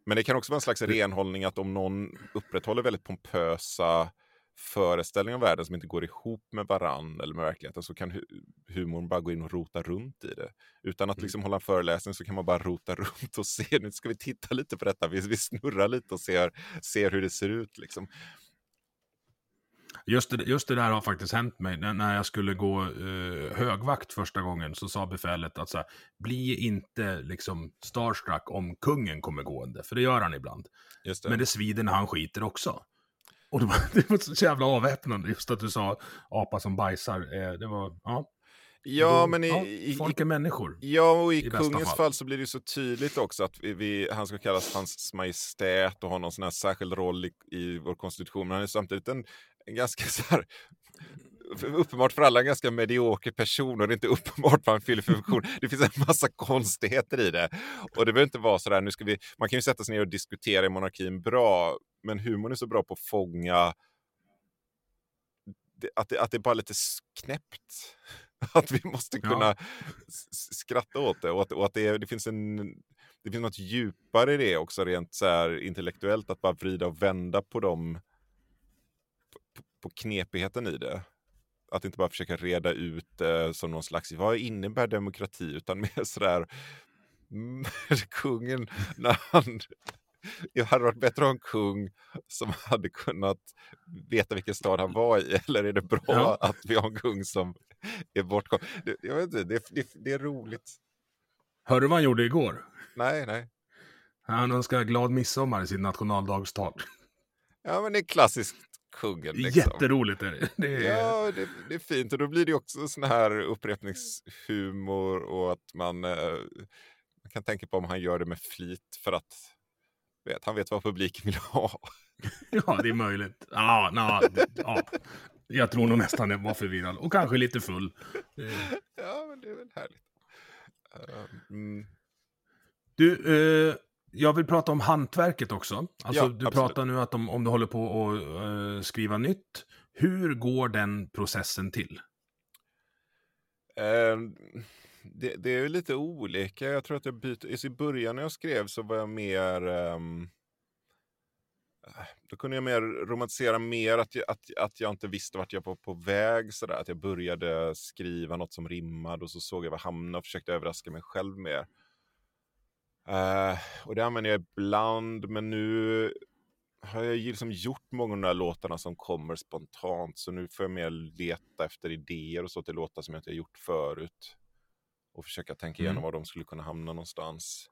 Men det kan också vara en slags renhållning att om någon upprätthåller väldigt pompösa föreställningar om världen som inte går ihop med varann eller med verkligheten så kan hu humorn bara gå in och rota runt i det. Utan att mm. liksom hålla en föreläsning så kan man bara rota runt och se, nu ska vi titta lite på detta, vi, vi snurrar lite och ser, ser hur det ser ut. Liksom. Just det, just det där har faktiskt hänt mig. När, när jag skulle gå eh, högvakt första gången så sa befälet att så här, bli inte liksom starstruck om kungen kommer gående, för det gör han ibland. Det. Men det svider när han skiter också. Och det var, det var så jävla avväpnande just att du sa apa som bajsar. Eh, det var, ja. Ja, då, men i, ja, folk är människor. Ja, och i, i kungens fall. fall. så blir det så tydligt också att vi, vi, han ska kallas hans majestät och ha någon sån här särskild roll i, i vår konstitution. Men han är samtidigt en, en ganska så här, uppenbart för alla en ganska medioker person och det är inte uppenbart vad han fyller för funktion. Det finns en massa konstigheter i det. Och det behöver inte vara så där, nu ska vi, man kan ju sätta sig ner och diskutera i monarkin bra, men humorn är så bra på att fånga att det, att det är bara lite knäppt. Att vi måste kunna ja. skratta åt det och att, och att det, det, finns en, det finns något djupare i det också rent så här intellektuellt, att bara vrida och vända på dem på knepigheten i det. Att inte bara försöka reda ut det som någon slags, vad innebär demokrati? Utan mer sådär, mm, kungen när han det hade varit bättre att ha en kung som hade kunnat veta vilken stad han var i, eller är det bra ja. att vi har en kung som är bortkommen? Jag vet inte, det, det, det är roligt. Hörde du vad han gjorde igår? Nej, nej. Han önskar glad midsommar i sin nationaldagstal. Ja, men det är klassiskt kungen. Liksom. Jätteroligt är det. det är... Ja, det, det, är fint. Och då blir det också sån här upprepningshumor och att man, eh, man kan tänka på om han gör det med flit för att vet, han vet vad publiken vill ha. ja, det är möjligt. Ja, na, ja. Jag tror nog nästan det var förvirrad och kanske lite full. ja, men det är väl härligt. Um, du, eh, jag vill prata om hantverket också. Alltså, ja, du absolut. pratar nu att om, om du håller på att uh, skriva nytt. Hur går den processen till? Um, det, det, är lite olika. Jag tror att jag byter. I början när jag skrev så var jag mer... Um, då kunde jag mer romantisera mer att jag, att, att jag inte visste vart jag var på väg. Så där. Att jag började skriva något som rimmade och så såg jag var jag hamnade och försökte överraska mig själv mer. Uh, och det använder jag ibland, men nu har jag liksom gjort många av de där låtarna som kommer spontant. Så nu får jag mer leta efter idéer och så till låtar som jag inte har gjort förut. Och försöka tänka igenom mm. var de skulle kunna hamna någonstans.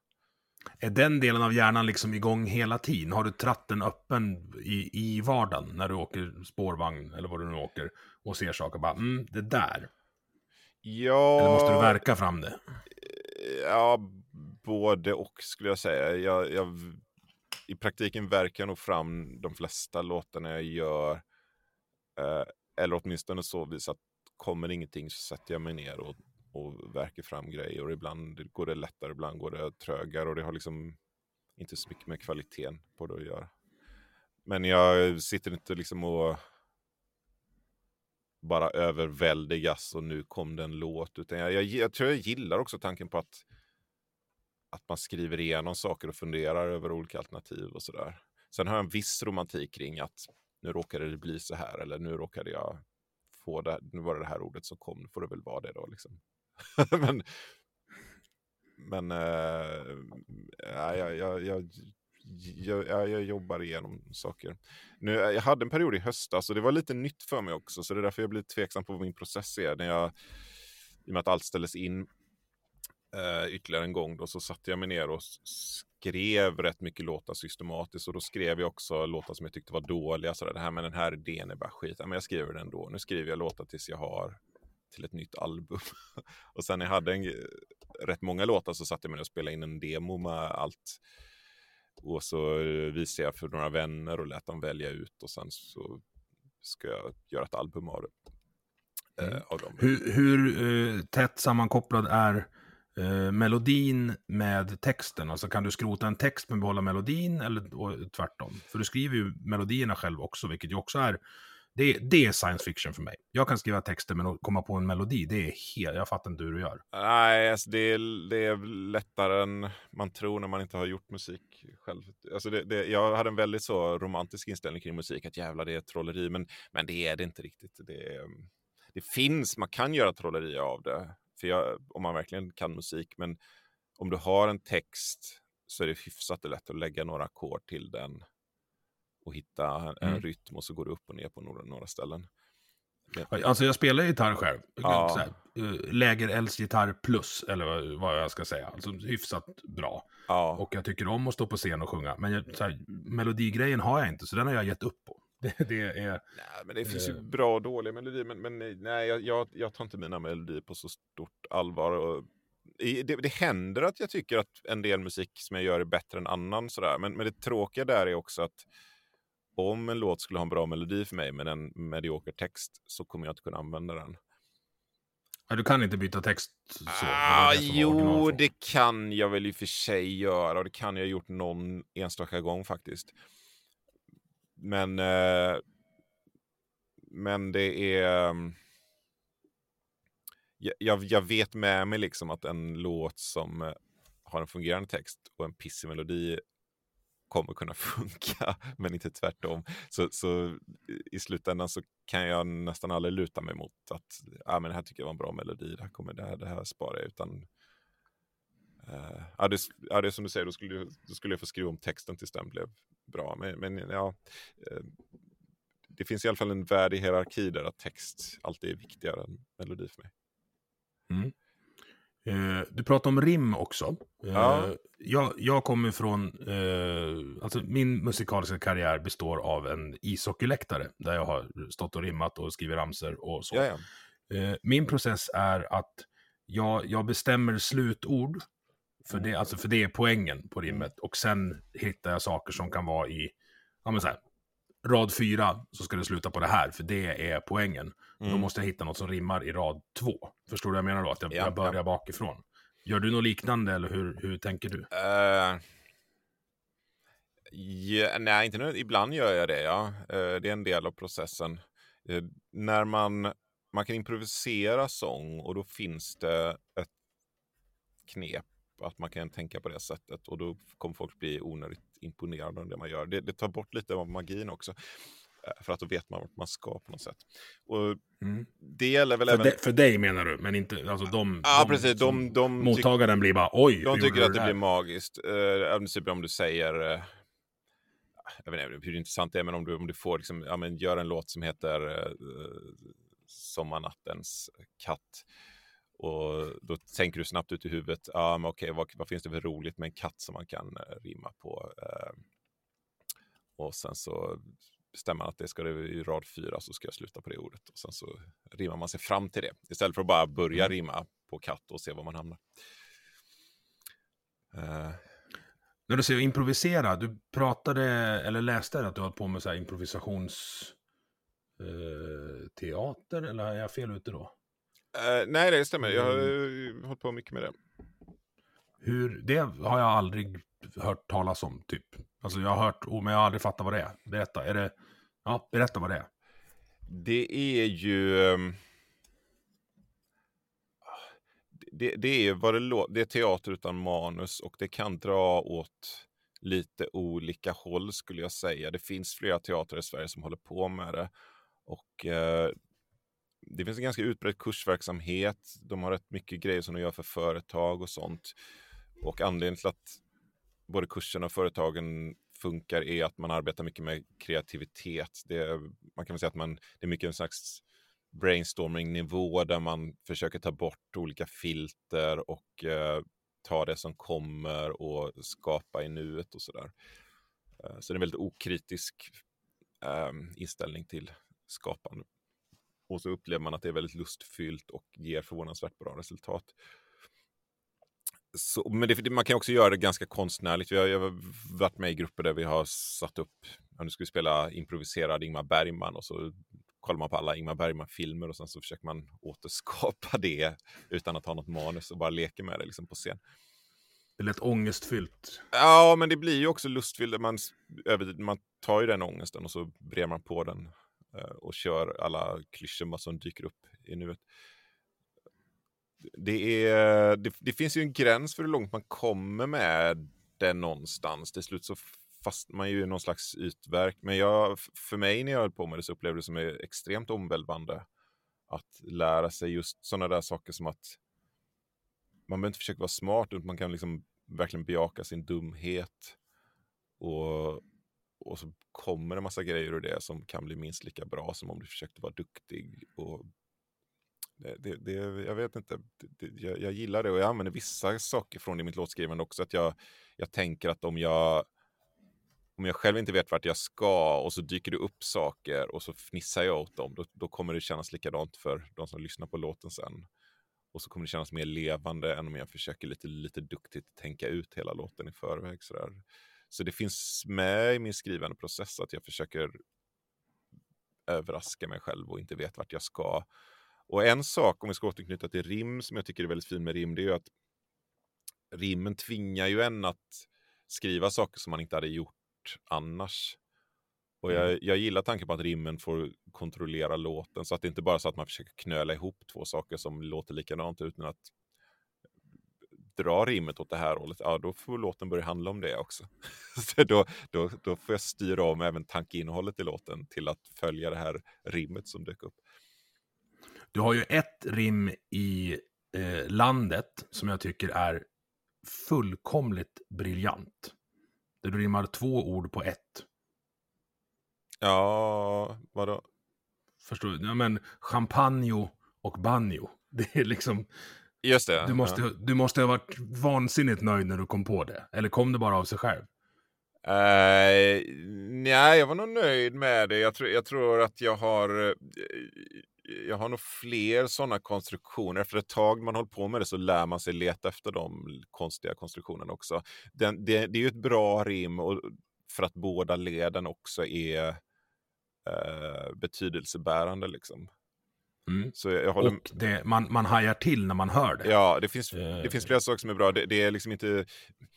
Är den delen av hjärnan liksom igång hela tiden? Har du tratten öppen i, i vardagen när du åker spårvagn eller vad du nu åker och ser saker bara, mm, det där. Ja. Eller måste du verka fram det? Ja, både och skulle jag säga. Jag, jag, I praktiken verkar jag nog fram de flesta låtarna jag gör. Eh, eller åtminstone så vis att kommer ingenting så sätter jag mig ner och, och verkar fram grejer. Och ibland går det lättare, ibland går det trögare. Och det har liksom inte så mycket med kvaliteten på det att göra. Men jag sitter inte liksom och bara överväldigas och nu kom det en låt. Utan jag, jag, jag tror jag gillar också tanken på att att man skriver igenom saker och funderar över olika alternativ och sådär. Sen har jag en viss romantik kring att nu råkade det bli så här eller nu råkade jag få det, nu var det det här ordet som kom, nu får det väl vara det då liksom. men men äh, jag, jag, jag jag, jag jobbar igenom saker. Nu, eh, jag hade en period i höstas och det var lite nytt för mig också, så det är därför jag blir tveksam på vad min process är. När jag, I och med att allt ställdes in äh, ytterligare en gång då, så satte jag mig ner och skrev rätt mycket låtar systematiskt och då skrev jag också låtar som jag tyckte var dåliga. Så det här med den här idén är bara skit, ja, men jag skriver den då. Nu skriver jag låtar tills jag har till ett nytt album. och sen när jag hade en, rätt många låtar så satte jag mig och spelade in en demo med allt. Och så visade jag för några vänner och lät dem välja ut och sen så ska jag göra ett album av det. Mm. Eh, av dem. Hur, hur uh, tätt sammankopplad är uh, melodin med texten? Alltså kan du skrota en text men behålla melodin eller och, tvärtom? För du skriver ju melodierna själv också, vilket ju också är det, det är science fiction för mig. Jag kan skriva texter men att komma på en melodi, det är helt, jag fattar inte hur du gör. Nej, alltså det, är, det är lättare än man tror när man inte har gjort musik själv. Alltså det, det, jag hade en väldigt så romantisk inställning kring musik, att jävla det är trolleri, men, men det är det inte riktigt. Det, det finns, man kan göra trolleri av det, för jag, om man verkligen kan musik, men om du har en text så är det hyfsat lätt att lägga några ackord till den och hitta en mm. rytm och så går det upp och ner på några, några ställen. Alltså jag spelar gitarr själv. Ja. Eh, läger eldsgitarr plus, eller vad jag ska säga. Alltså hyfsat bra. Ja. Och jag tycker om att stå på scen och sjunga. Men jag, så här, melodigrejen har jag inte, så den har jag gett upp på. Det, det är... Nej, men det finns ju eh. bra och dåliga melodier, men, men nej, jag, jag, jag tar inte mina melodier på så stort allvar. Och, det, det, händer att jag tycker att en del musik som jag gör är bättre än annan, sådär. Men, men det tråkiga där är också att om en låt skulle ha en bra melodi för mig men en medioker text så kommer jag inte kunna använda den. Ja, du kan inte byta text så? Ah, det jo, det kan jag väl i och för sig göra och det kan jag ha gjort någon enstaka gång faktiskt. Men, eh, men det är... Mm, jag, jag vet med mig liksom att en låt som eh, har en fungerande text och en pissig melodi kommer kunna funka, men inte tvärtom. Så, så i slutändan så kan jag nästan aldrig luta mig mot att ah, men det här tycker jag var en bra melodi, det här, kommer, det här, det här sparar jag. Utan, uh, ja, det, ja, det är som du säger, då skulle, då skulle jag få skriva om texten tills den blev bra. Men, men ja, uh, det finns i alla fall en värdig hierarki där att text alltid är viktigare än melodi för mig. Mm. Eh, du pratar om rim också. Eh, ja. jag, jag kommer från, eh, alltså min musikaliska karriär består av en ishockeyläktare där jag har stått och rimmat och skrivit ramser och så. Ja, eh, min process är att jag, jag bestämmer slutord, för det, alltså för det är poängen på rimmet, och sen hittar jag saker som kan vara i, ja men så här, rad fyra så ska det sluta på det här, för det är poängen. Mm. Då måste jag hitta något som rimmar i rad två. Förstår du vad jag menar då? Att jag, ja, jag börjar ja. bakifrån. Gör du något liknande eller hur, hur tänker du? Uh, ja, nej, inte nu. Ibland gör jag det, ja. Uh, det är en del av processen. Uh, när man, man kan improvisera sång och då finns det ett knep att man kan tänka på det sättet och då kommer folk bli onödigt imponerade av det man gör. Det, det tar bort lite av magin också. Eh, för att då vet man vart man ska på något sätt. Och mm. det gäller väl för även... De, för dig menar du, men inte, alltså de... Ja, de, precis. De, de, mottagaren blir bara, oj, De tycker att det, det blir magiskt. Uh, om du säger... Uh, jag vet inte hur intressant det är, men om du, om du får liksom, ja, men gör en låt som heter uh, Sommarnattens katt. Och då tänker du snabbt ut i huvudet, ja men okej, vad, vad finns det för roligt med en katt som man kan uh, rimma på? Och sen så bestämmer man att det ska det i rad fyra så ska jag sluta på det ordet. Och sen så rimmar man sig fram till det istället för att bara börja mm. rimma på katt och se var man hamnar. Uh. När du säger improvisera, du pratade eller läste att du har på med så här improvisationsteater, uh, eller är jag fel ute då? Uh, nej, det stämmer. Jag har mm. hållit på mycket med det. Hur, det har jag aldrig hört talas om, typ. Alltså jag har hört, oh, men jag har aldrig fattat vad det är. Berätta, är det, ja, berätta vad det är. Det är ju... Ehm, det, det är vad det låter, det är teater utan manus och det kan dra åt lite olika håll skulle jag säga. Det finns flera teatrar i Sverige som håller på med det. Och eh, det finns en ganska utbredd kursverksamhet. De har rätt mycket grejer som de gör för företag och sånt. Och anledningen till att både kurserna och företagen funkar är att man arbetar mycket med kreativitet. Det, man kan väl säga att man, det är mycket en slags brainstorming-nivå där man försöker ta bort olika filter och eh, ta det som kommer och skapa i nuet och sådär. Eh, så det är en väldigt okritisk eh, inställning till skapande. Och så upplever man att det är väldigt lustfyllt och ger förvånansvärt bra resultat. Så, men det, man kan också göra det ganska konstnärligt. Vi har, jag har varit med i grupper där vi har satt upp, nu ska vi spela improviserad Ingmar Bergman och så kollar man på alla Ingmar Bergman-filmer och sen så försöker man återskapa det utan att ha något manus och bara leker med det liksom på scen. Det lät ångestfyllt. Ja, men det blir ju också lustfyllt. Man, man tar ju den ångesten och så brer man på den eh, och kör alla klyschor som dyker upp i nuet. Det, är, det, det, finns ju en gräns för hur långt man kommer med det någonstans. Till slut så fastnar man ju i någon slags ytverk. Men jag, för mig när jag höll på med det så upplevde jag det som extremt omvälvande att lära sig just sådana där saker som att man behöver inte försöka vara smart, utan man kan liksom verkligen bejaka sin dumhet. Och, och så kommer det massa grejer ur det som kan bli minst lika bra som om du försökte vara duktig. Och det, det, det jag vet inte, det, jag, jag, gillar det och jag använder vissa saker från det i mitt låtskrivande också. Att jag, jag tänker att om jag om jag själv inte vet vart jag ska och så dyker det upp saker och så fnissar jag åt dem, då, då kommer det kännas likadant för de som lyssnar på låten sen. Och så kommer det kännas mer levande än om jag försöker lite, lite duktigt tänka ut hela låten i förväg. Sådär. Så det finns med i min skrivande process att jag försöker överraska mig själv och inte vet vart jag ska. Och en sak, om vi ska återknyta till rim, som jag tycker är väldigt fin med rim, det är ju att rimmen tvingar ju en att skriva saker som man inte hade gjort annars. Och jag, mm. jag gillar tanken på att rimmen får kontrollera låten så att det inte bara är så att man försöker knöla ihop två saker som låter likadant utan att dra rimmet åt det här hållet, ja då får låten börja handla om det också. så då, då, då får jag styra om även tankeinnehållet i låten till att följa det här rimmet som dök upp. Du har ju ett rim i eh, landet som jag tycker är fullkomligt briljant. Där du rimmar två ord på ett. Ja, vadå? Förstår du? Ja, men champagne och banjo. Det är liksom... Just det. Du måste, ja. du måste ha varit vansinnigt nöjd när du kom på det. Eller kom det bara av sig själv? Uh, nej, jag var nog nöjd med det. Jag tror, jag tror att jag har... Jag har nog fler sådana konstruktioner. Efter ett tag man håller på med det så lär man sig leta efter de konstiga konstruktionerna också. Den, det, det är ju ett bra rim och för att båda leden också är eh, betydelsebärande. Liksom. Mm. Så jag, jag håller... Och det, man, man hajar till när man hör det. Ja, det finns, det finns flera saker som är bra. Det, det är liksom inte,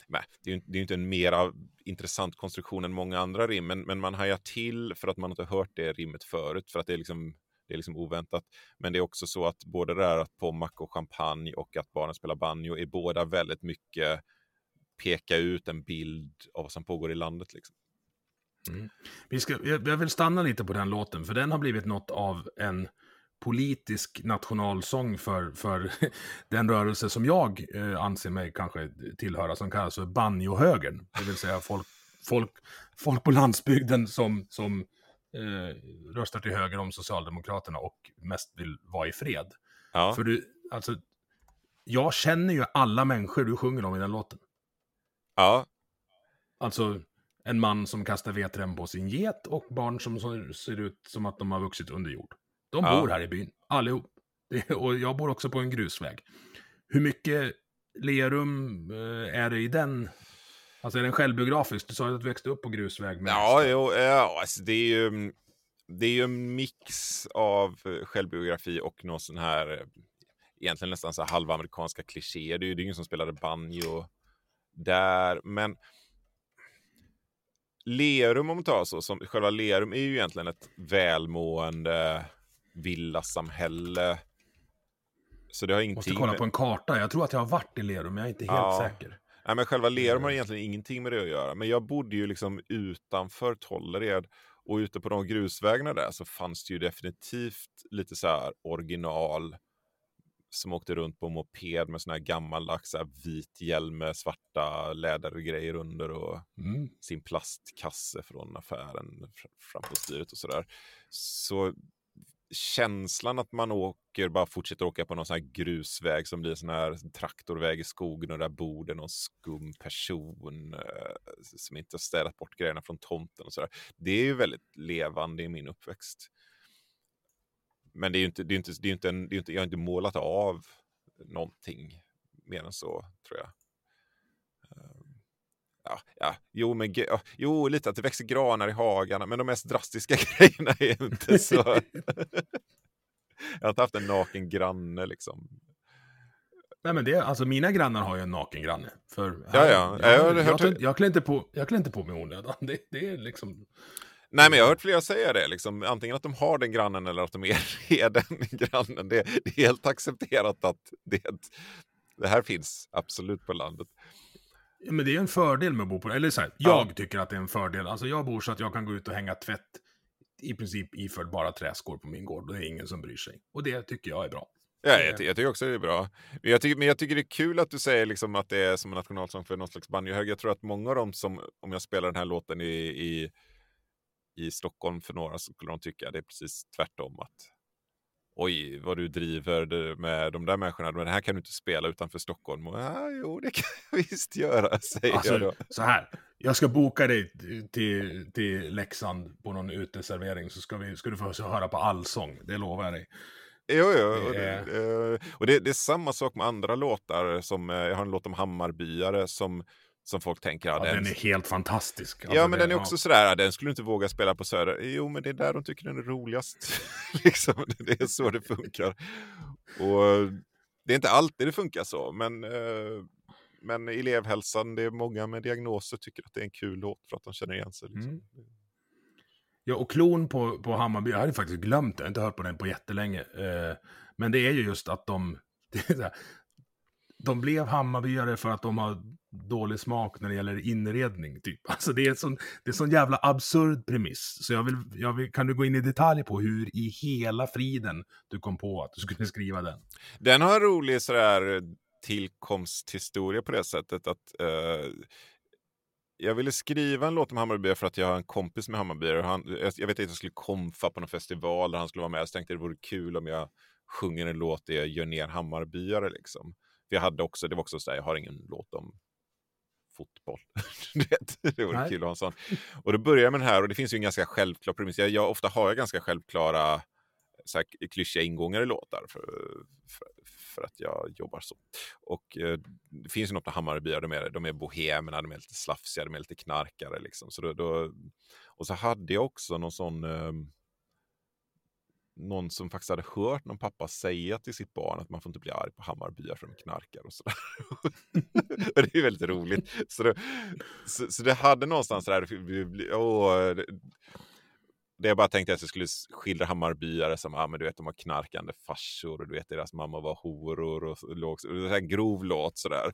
nej, det är, det är inte en mer intressant konstruktion än många andra rim, men, men man hajar till för att man inte hört det rimmet förut, för att det är liksom det är liksom oväntat. Men det är också så att både det här att Pommac och champagne och att barnen spelar banjo är båda väldigt mycket peka ut en bild av vad som pågår i landet. Liksom. Mm. Vi ska, jag vill stanna lite på den låten, för den har blivit något av en politisk nationalsång för, för den rörelse som jag eh, anser mig kanske tillhöra, som kallas för banjohögern. Det vill säga folk, folk, folk på landsbygden som, som eh, röstar till höger om Socialdemokraterna och mest vill vara i fred. Ja. För du, alltså, jag känner ju alla människor du sjunger om i den låten. Ja. Alltså, en man som kastar vedträn på sin get och barn som ser ut som att de har vuxit under jord. De ja. bor här i byn, allihop. Och jag bor också på en grusväg. Hur mycket Lerum eh, är det i den? Alltså är den självbiografisk? Du sa ju att du växte upp på grusväg. Med ja, jo, ja alltså det är ju det är ju en mix av självbiografi och någon sån här egentligen nästan så halvamerikanska klichéer. Det är ju ingen som spelade banjo där, men Lerum om man tar så, som, själva Lerum är ju egentligen ett välmående villasamhälle. Så det har ingenting Måste kolla på en karta. Jag tror att jag har varit i Lerum, men jag är inte helt ja. säker. Nej, men själva Lerum har egentligen ingenting med det att göra. Men jag bodde ju liksom utanför Tollered och ute på de grusvägarna där så fanns det ju definitivt lite så här original som åkte runt på moped med sån här gammaldags vit hjälm med svarta lädergrejer under och Mm. sin plastkasse från affären fram på styret och sådär. Så känslan att man åker, bara fortsätter åka på någon sån här grusväg som blir sån här traktorväg i skogen och där bor det någon skum person eh, som inte har städat bort grejerna från tomten och sådär. Det är ju väldigt levande i min uppväxt. Men det är ju inte, det är inte, det är inte, en, det är inte jag har inte målat av någonting mer än så tror jag. Ja, ja, jo, men, ja, jo, lite att det växer granar i hagarna, men de mest drastiska grejerna är inte så. jag har inte haft en naken granne liksom. Nej men det, alltså mina grannar har ju en naken granne. För Ja, ja. Jag, Jag jag, hört- jag, jag, klär inte på, jag klär inte på mig onödan. Det, det är liksom... Nej, men jag har hört flera säga det, liksom. antingen att de har den grannen eller att de är, är den grannen. Det, det är helt accepterat att det, det här finns absolut på landet. Ja, Men det är en fördel med att bo på Eller så här, Ja. jag tycker att det är en fördel. Alltså jag bor så att jag kan gå ut och hänga tvätt i princip iförd bara träskor på min gård. Och det är ingen som bryr sig. Och det tycker jag är bra. Ja, jag, ty- jag tycker också det är bra. Men jag tycker, men jag tycker det är kul att du säger liksom att det är som en nationalsång för någon slags banjohög. Jag tror att många av dem som, om jag spelar den här låten i, i, i Stockholm för några, så skulle de tycka det är precis tvärtom. att Oj, vad du driver med de där människorna. Men det här kan du inte spela utanför Stockholm. Och, ja, jo, det kan jag visst göra, säger jag då. Alltså, så här. Jag ska boka dig till, till Leksand på någon uteservering så ska, vi, ska du få höra på allsång. Det lovar jag dig. Jo, jo. Och, Det det, eh, och det, det är samma sak med andra låtar. Som, eh, jag har en låt om Hammarbyare som, som folk tänker, ja, Ja, den är helt fantastisk. Ja, Alltså, men det- den är också sådär, den skulle du inte våga spela på Söder. Jo, men det är där de tycker den är roligast. liksom, det är så det funkar. Och det är inte alltid det funkar så, men, eh, men elevhälsan, det är många med diagnoser tycker att det är en kul låt för att de känner igen sig. Liksom. Mm. Ja, och klon på, på Hammarby, jag hade faktiskt glömt det, jag har inte hört på den på jättelänge. Eh, men det är ju just att de, de blev Hammarbyare för att de har dålig smak när det gäller inredning, typ. Alltså det är en sån, det är sån jävla absurd premiss. Så jag vill, jag vill, kan du gå in i detalj på hur i hela friden du kom på att du skulle skriva den? Den har en rolig sådär eh, tillkomsthistoria på det sättet att eh, jag ville skriva en låt om Hammarby för att jag har en kompis med Hammarby. Och han, jag jag vet att jag skulle komfa på någon festival där han skulle vara med. Så tänkte det vore kul om jag sjunger en låt där jag gör ner Hammarbyare. Liksom. För jag hade också, det var också så här, jag har ingen låt om fotboll. Det vore kul att ha en sån. Och då börjar jag med den här och det finns ju en ganska självklar premiss. Jag, jag, ofta har jag ganska självklara så här, klyschiga ingångar i låtar för, för, för att jag jobbar så. Och eh, det finns ju något med Hammarbyar, de är, de är bohemerna, de är lite slafsiga, de är lite knarkare. Liksom. Så då, då, och så hade jag också någon sån... Eh, någon som faktiskt hade hört någon pappa säga till sitt barn att man får inte bli arg på Hammarbyar för de knarkar och sådär. och det är väldigt roligt. Så det, så, så det hade någonstans sådär, åh, det, det jag bara tänkte att jag skulle skildra Hammarbyare som, ah, men du vet, de har knarkande farsor och du vet, deras mamma var horor och, och låg, och det är en grov låt sådär.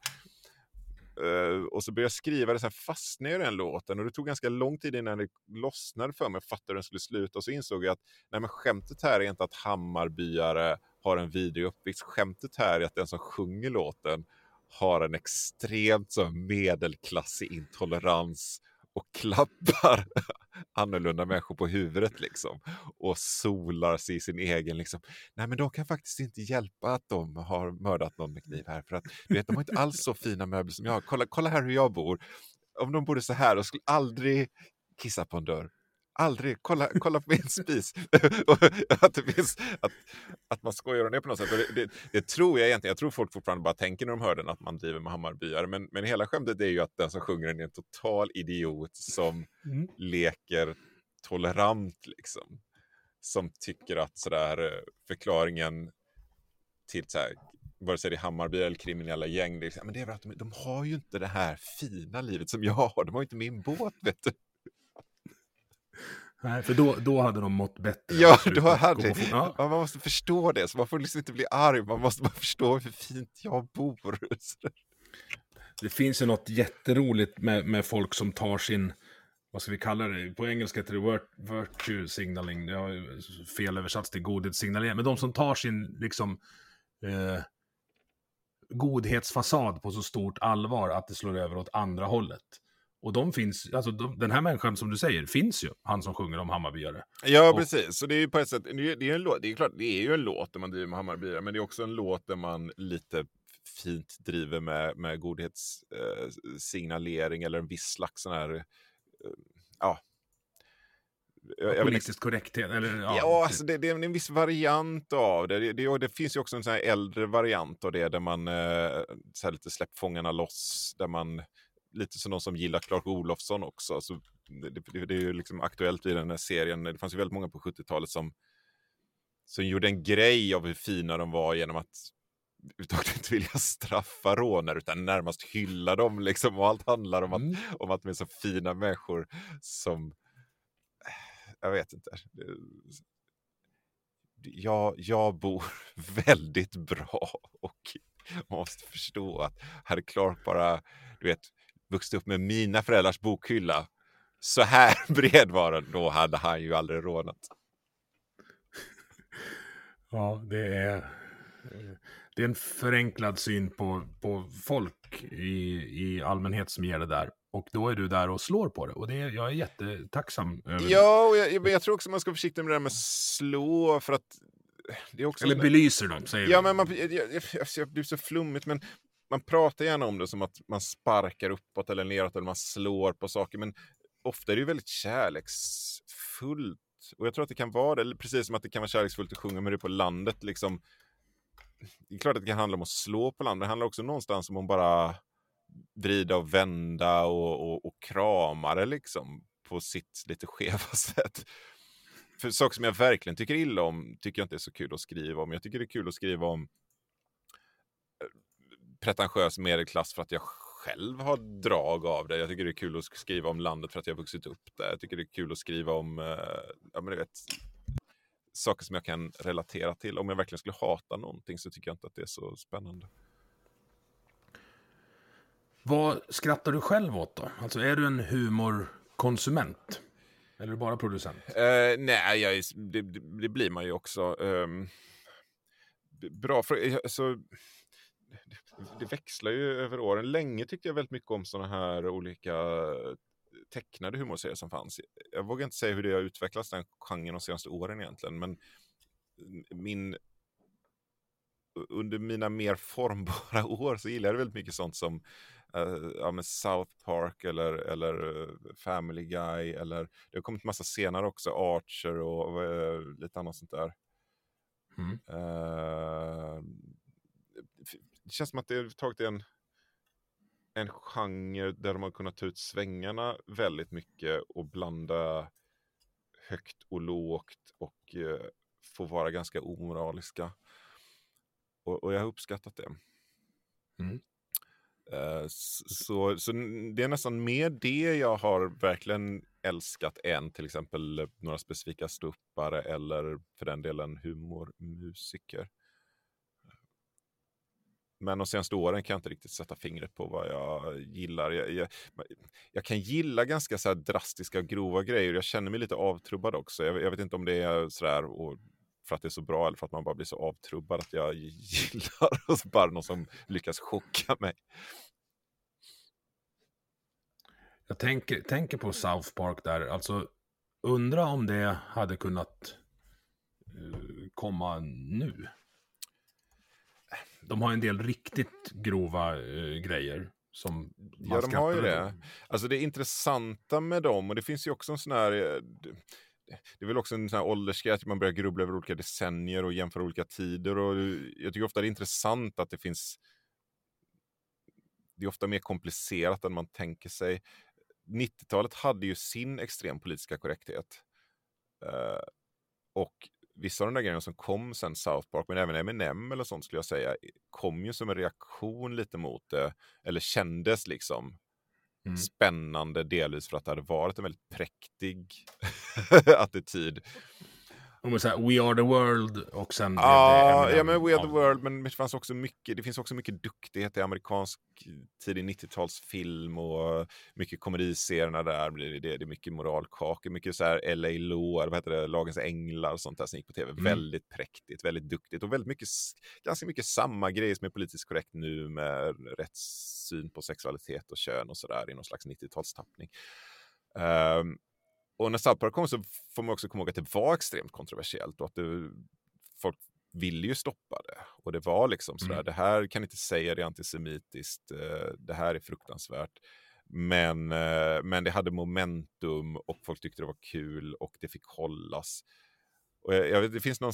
Uh, och så började jag skriva det, sen fastnade jag i den låten och det tog ganska lång tid innan det lossnade för mig och fattade hur den skulle sluta. Och så insåg jag att nej, men skämtet här är inte att Hammarbyare har en vidrig uppväxt. Skämtet här är att den som sjunger låten har en extremt så, medelklassig intolerans och klappar annorlunda människor på huvudet liksom. Och solar sig i sin egen liksom. Nej men de kan faktiskt inte hjälpa att de har mördat någon med kniv här. För att du vet, de har inte alls så fina möbler som jag. Kolla, kolla här hur jag bor. Om de bodde så här, de skulle aldrig kissa på en dörr. Aldrig. Kolla, kolla på min spis. Och att, det finns, att, att man skojar om det på något sätt. Och det, det, det tror jag egentligen. Jag tror folk fortfarande bara tänker när de hör den att man driver med Hammarbyare. Men, men hela skämtet är ju att den som sjunger den är en total idiot som Mm. leker tolerant liksom. Som tycker att sådär eh, förklaringen till så här, vare sig det är Hammarby eller kriminella gäng, det är, här, men det är väl att de, de har ju inte det här fina livet som jag har. De har ju inte min båt, vet du. Nej, för då, då hade de mått bättre. Ja, då hade... Ja. Man måste förstå det, så man får liksom inte bli arg. Man måste bara förstå hur fint jag bor. Det finns ju något jätteroligt med, med folk som tar sin, vad ska vi kalla det, på engelska heter det vir- virtue signaling, det har ju fel översatts till godhetssignalering, men de som tar sin liksom eh, godhetsfasad på så stort allvar att det slår över åt andra hållet. Och de finns, alltså de, den här människan som du säger finns ju, han som sjunger om Hammarbyare. Ja, Och- precis. Så det är ju på ett sätt, det är, det är en låt, det är klart, det är ju en låt där man driver med Hammarbyare, men det är också en låt där man lite fint driver med, med godhetssignalering eh, eller en viss slags sån här, eh, ja. Jag, jag Politiskt korrekthet, eller ja. Ja, alltså det, det är en viss variant av det. Det, det, det finns ju också en sån äldre variant av det där man eh, så lite släpp fångarna loss, där man lite som någon som gillar Clark Olofsson också. Så det, det, är ju liksom aktuellt i den här serien. Det fanns ju väldigt många på 70-talet som, som gjorde en grej av hur fina de var genom att överhuvudtaget inte vilja straffa rånare utan närmast hylla dem liksom. Och allt handlar om att, Mm. om att de är så fina människor som jag vet inte. Jag, jag bor väldigt bra och man måste förstå att hade Clark bara, du vet, vuxit upp med mina föräldrars bokhylla så här bred var den, då hade han ju aldrig rånat. Ja, det är, det är en förenklad syn på, på folk i, i allmänhet som ger det där. Och då är du där och slår på det. Och det är, jag är jättetacksam över det. Ja, och jag, jag, jag tror också man ska vara försiktig med det där med slå för att det är också... Eller belyser dem, säger Ja, men man, jag, jag, jag, jag blir så flummigt, men man pratar gärna om det som att man sparkar uppåt eller neråt eller man slår på saker, men ofta är det ju väldigt kärleksfullt. Och jag tror att det kan vara det, eller precis som att det kan vara kärleksfullt att sjunga med det på landet. Liksom. Det är klart att det kan handla om att slå på landet, det handlar också någonstans om att bara vrida och vända och, och, och krama det liksom på sitt lite skeva sätt. För saker som jag verkligen tycker illa om tycker jag inte är så kul att skriva om. Jag tycker det är kul att skriva om pretentiös medelklass för att jag själv har drag av det. Jag tycker det är kul att skriva om landet för att jag har vuxit upp där. Jag tycker det är kul att skriva om eh, ja, men du vet, saker som jag kan relatera till. Om jag verkligen skulle hata någonting så tycker jag inte att det är så spännande. Vad skrattar du själv åt då? Alltså är du en humorkonsument? Eller är du bara producent? Eh, nej, jag det, det, blir man ju också. B- bra, för, alltså, det, växlar ju över åren. Länge tyckte jag väldigt mycket om sådana här olika tecknade humorserier som fanns. Jag vågar inte säga hur det har utvecklats den genren de senaste åren egentligen, men min under mina mer formbara år så gillade jag väldigt mycket sånt som eh, ja, South Park eller, eller eh, Family Guy. Eller, det har kommit massa senare också, Archer och eh, lite annat sånt där. Mm. Det känns som att det är en, en genre där de har kunnat ta ut svängarna väldigt mycket och blanda högt och lågt och eh, få vara ganska omoraliska. Och, och jag har uppskattat det. Mm. Eh, Så, så det är nästan mer det jag har verkligen älskat än till exempel några specifika ståuppare eller för den delen humormusiker. Men de senaste åren kan jag inte riktigt sätta fingret på vad jag gillar. Jag, jag, jag kan gilla ganska så här drastiska och grova grejer. Jag känner mig lite avtrubbad också. Jag, jag vet inte om det är sådär och för att det är så bra eller för att man bara blir så avtrubbad att jag gillar bara någon som lyckas chocka mig. Jag tänker, tänker på South Park där. Alltså, undra om det hade kunnat eh, komma nu. De har en del riktigt grova eh, grejer. Som man Ja, de har ju det. Alltså det intressanta med dem, och det finns ju också en sån här... eh, det- är väl också en sån här åldersgrej, att man börjar grubbla över olika decennier och jämföra olika tider. Och jag tycker ofta det är intressant att det finns... Det är ofta mer komplicerat än man tänker sig. 90-talet hade ju sin extrem politiska korrekthet. Eh, och vissa av de där grejerna som kom sen South Park, men även Eminem eller sånt skulle jag säga, kom ju som en reaktion lite mot det. Eller kändes liksom Mm. spännande, delvis för att det hade varit en väldigt präktig attityd. Om säga We Are The World och sen... Ja, ja men We Are The World, men det fanns också mycket, det finns också mycket duktighet i amerikansk tidig 90-talsfilm och mycket komediserier där det är mycket moralkakor, mycket så här LA Law, vad heter det, Lagens Änglar och sånt där som gick på tv. Mm. Väldigt präktigt, väldigt duktigt och väldigt mycket, ganska mycket samma grejer som är politiskt korrekt nu med rättssyn på sexualitet och kön och sådär i någon slags 90-talstappning. Um, ehm, och när South Park kom så får man också komma ihåg att det var extremt kontroversiellt och att det, folk ville ju stoppa det. Och det var liksom sådär, mm. det här kan inte säga det är antisemitiskt, eh, det här är fruktansvärt. Men, eh, men det hade momentum och folk tyckte det var kul och det fick hållas. Och jag, jag vet, det finns någon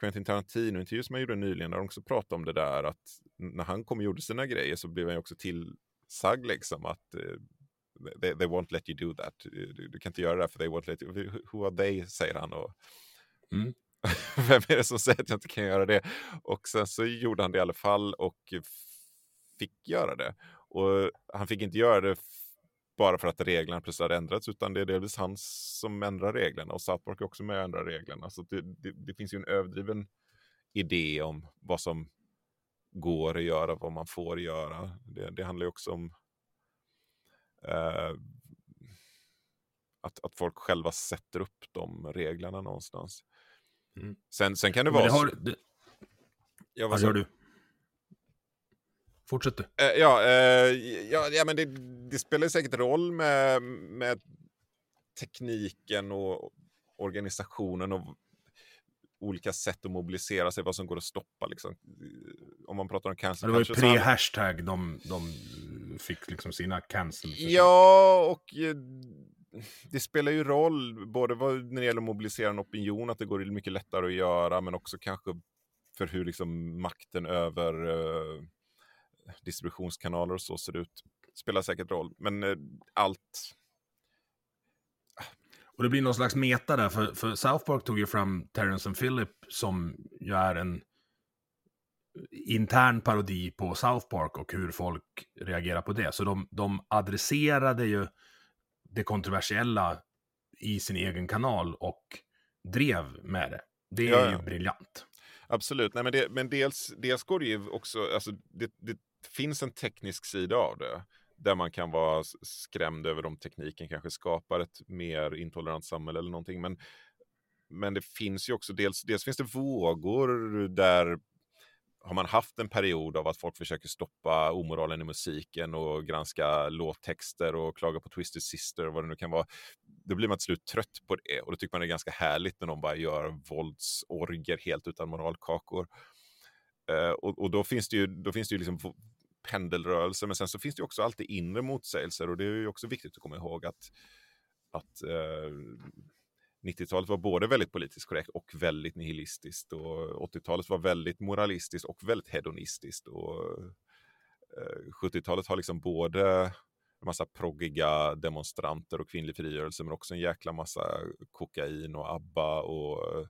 Quentin Tarantino-intervju som jag gjorde nyligen där de också pratade om det där att när han kom och gjorde sina grejer så blev han också tillsagd liksom att eh, they, they won't let you do that. Du, du, kan inte göra det för they won't let you. Who are they, säger han. Och, mm. Vem är det som säger att jag inte kan göra det? Och sen så gjorde han det i alla fall och fick göra det. Och han fick inte göra det bara för att reglerna plötsligt hade ändrats, utan det är delvis han som ändrar reglerna och South Park är också med och ändrar reglerna. Så det, det, det, finns ju en överdriven idé om vad som går att göra, vad man får göra. Det, det handlar ju också om eh, att, att folk själva sätter upp de reglerna någonstans. Mm. Sen, sen kan det vara... Det har, det... Ja, vad gör du? Fortsätt du. Eh, ja, eh, ja, ja, men det, det spelar säkert roll med, med tekniken och organisationen och olika sätt att mobilisera sig, vad som går att stoppa. Liksom. Om man pratar om cancel Det var ju pre-hashtag de, de fick liksom sina cancel. Ja, och eh, det spelar ju roll, både när det gäller att mobilisera en opinion, att det går mycket lättare att göra, men också kanske för hur liksom makten över uh, distributionskanaler och så ser ut. Spelar säkert roll, men uh, allt och det blir någon slags meta där, för, för South Park tog ju fram Terrence and Philip som ju är en intern parodi på South Park och hur folk reagerar på det. Så de, de adresserade ju det kontroversiella i sin egen kanal och drev med det. Det är ja, ja. ju briljant. Absolut, Nej, men, det, men dels, dels går det ju också, alltså det, det finns en teknisk sida av det där man kan vara skrämd över om tekniken kanske skapar ett mer intolerant samhälle eller någonting. Men, men det finns ju också, dels, dels finns det vågor där har man haft en period av att folk försöker stoppa omoralen i musiken och granska låttexter och klaga på Twisted Sister och vad det nu kan vara. Då blir man till slut trött på det och då tycker man det är ganska härligt när de bara gör våldsorger helt utan moralkakor. Uh, och, och, då finns det ju, då finns det ju liksom pendelrörelse. Men sen så finns det också alltid inre motsägelser och det är ju också viktigt att komma ihåg att, att eh, 90-talet var både väldigt politiskt korrekt och väldigt nihilistiskt och 80-talet var väldigt moralistiskt och väldigt hedonistiskt och eh, 70-talet har liksom både en massa proggiga demonstranter och kvinnlig frigörelse men också en jäkla massa kokain och ABBA och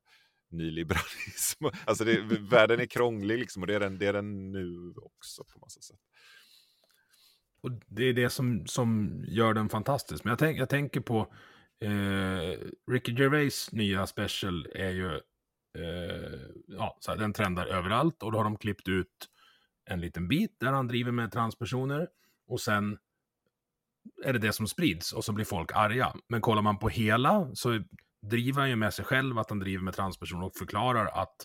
nyliberalism. Alltså det, världen är krånglig liksom och det är, den, det är den nu också på massa sätt. Och det är det som, som gör den fantastisk. Men jag, tänk, jag tänker på eh, Ricky Gervais nya special är ju, eh, ja, så här, den trendar överallt och då har de klippt ut en liten bit där han driver med transpersoner och sen är det det som sprids och så blir folk arga. Men kollar man på hela så driver han ju med sig själv att han driver med transpersoner och förklarar att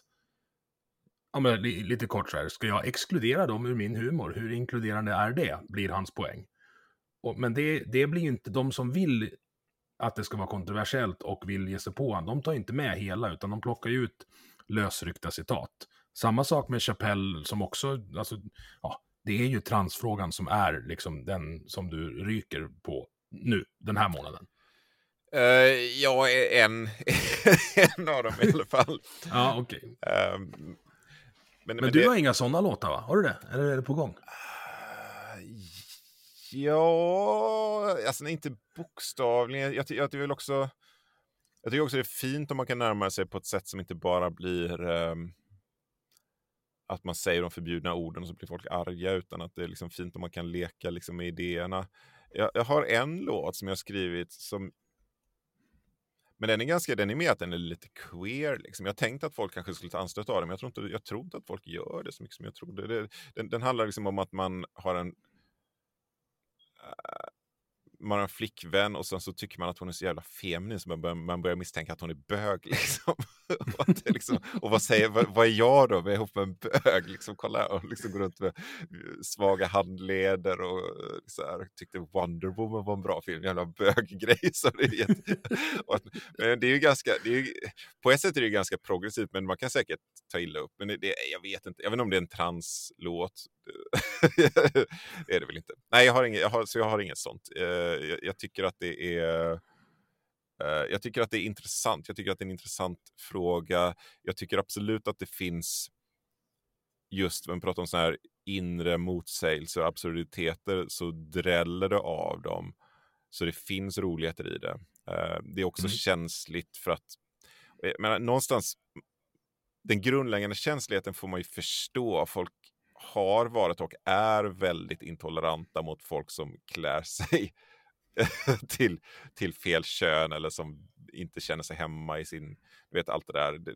Ja, men lite kort så här, ska jag exkludera dem ur min humor? Hur inkluderande är det? Blir hans poäng. Och, men det, det blir ju inte de som vill att det ska vara kontroversiellt och vill ge sig på honom. De tar inte med hela, utan de plockar ut lösryckta citat. Samma sak med Chappelle som också, alltså, ja, det är ju transfrågan som är liksom den som du ryker på nu, den här månaden. Uh, ja, en, en av dem i alla fall. ja, okej. Okay. Um, ehm, men, men, men, du det... har inga sådana låtar, va? Har du det? Eller är det på gång? Uh, ja, alltså inte bokstavligen. Jag, jag, jag, vill också... Jag tycker också det är fint om man kan närma sig på ett sätt som inte bara blir um, att man säger de förbjudna orden och så blir folk arga, utan att det är liksom fint om man kan leka liksom med idéerna. Jag, jag har en låt som jag skrivit som men den är ganska, den är med att den är lite queer. Liksom. Jag tänkte att folk kanske skulle ta anstöt av den, men jag tror, inte, jag tror inte att folk gör det så mycket som jag trodde. Det, den, den handlar liksom om att man har en man har en flickvän och sen så tycker man att hon är så jävla feminin så man börjar, man börjar misstänka att hon är bög. Liksom. och, liksom, och vad, säger, vad, vad, är jag då? Jag är ihop med en bög. Liksom, kolla, och liksom går runt med eh, svaga handleder och eh, så här, tyckte Wonder Woman var en bra film. Jävla böggrej. Så det, är jätte... det är ju ganska, det är ju, på ett sätt är det ganska progressivt men man kan säkert ta illa upp. Men det, jag vet inte, jag vet inte om det är en translåt det är det väl inte. Nej, jag har inget, jag har, så jag har inget sånt. Eh, jag, jag tycker att det är eh, jag tycker att det är intressant. Jag tycker att det är en intressant fråga. Jag tycker absolut att det finns just när man pratar om sådana här inre motsägelser och absurditeter så dräller det av dem. Så det finns roligheter i det. Eh, det är också mm. känsligt för att men någonstans den grundläggande känsligheten får man ju förstå. Folk har varit och är väldigt intoleranta mot folk som klär sig till, till fel kön eller som inte känner sig hemma i sin, du vet allt det där.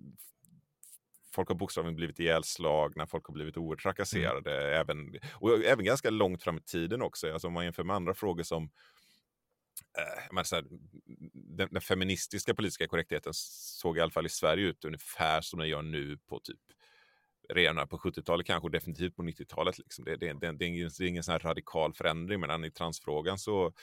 Folk har bokstavligen blivit ihjälslagna, folk har blivit oerhört trakasserade, mm. även, och även ganska långt fram i tiden också. Alltså om man jämför med andra frågor som eh, här, den, den, feministiska politiska korrektheten såg i alla fall i Sverige ut ungefär som den gör nu på typ redan på 70-talet kanske och definitivt på 90-talet. Liksom. Det, det, det, det, är ingen, det är ingen sån radikal förändring, men i transfrågan så,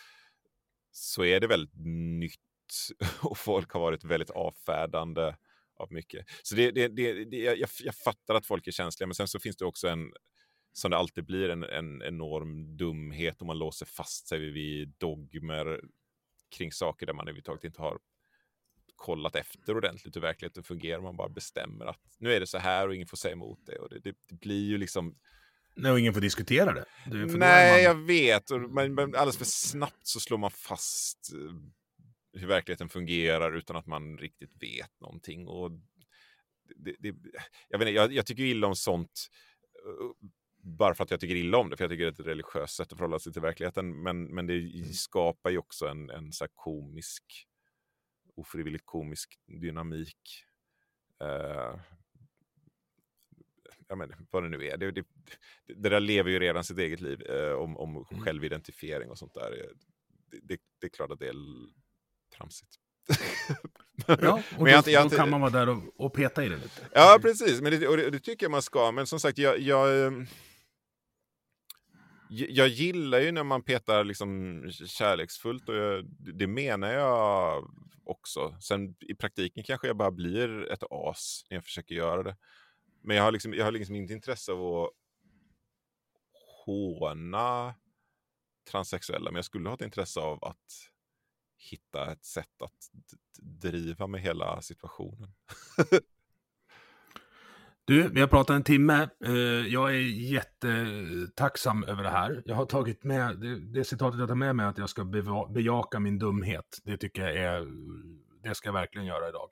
så är det väldigt nytt och folk har varit väldigt avfärdande av mycket. Så det, det, det, det jag, jag, fattar att folk är känsliga, men sen så finns det också en, som det alltid blir, en, en enorm dumhet om man låser fast sig vid dogmer kring saker där man överhuvudtaget inte har kollat efter ordentligt hur verkligheten fungerar. Man bara bestämmer att nu är det så här och ingen får säga emot det. Och det, det, det blir ju liksom... Nej, och ingen får diskutera det. det Nej, man... jag vet. Och man, alldeles för snabbt så slår man fast eh, hur verkligheten fungerar utan att man riktigt vet någonting. Och det, det, jag, vet inte, jag, jag tycker illa om sånt eh, bara för att jag tycker illa om det, för jag tycker det är ett religiöst sätt att förhålla sig till verkligheten. Men, men det skapar ju också en, en så komisk ofrivilligt komisk dynamik. Uh, ja, men, vad det nu är. Det, det, det där lever ju redan sitt eget liv uh, om, om mm. självidentifiering och sånt där. Det, det, är klart att det är tramsigt. ja, och men då, jag, då kan man vara där och, och, peta i det lite. Ja, precis. Men det, och det, tycker jag man ska. Men som sagt, jag, jag, ehm, jag gillar ju när man petar liksom kärleksfullt och jag, det menar jag också. Sen i praktiken kanske jag bara blir ett as när jag försöker göra det. Men jag har liksom, jag har liksom inte intresse av att håna transsexuella, men jag skulle ha ett intresse av att hitta ett sätt att driva med hela situationen. Du, vi har pratat en timme. Eh, jag är jättetacksam över det här. Jag har tagit med, det, det citatet jag tar med mig att jag ska bejaka min dumhet. Det tycker jag är, det ska jag verkligen göra idag.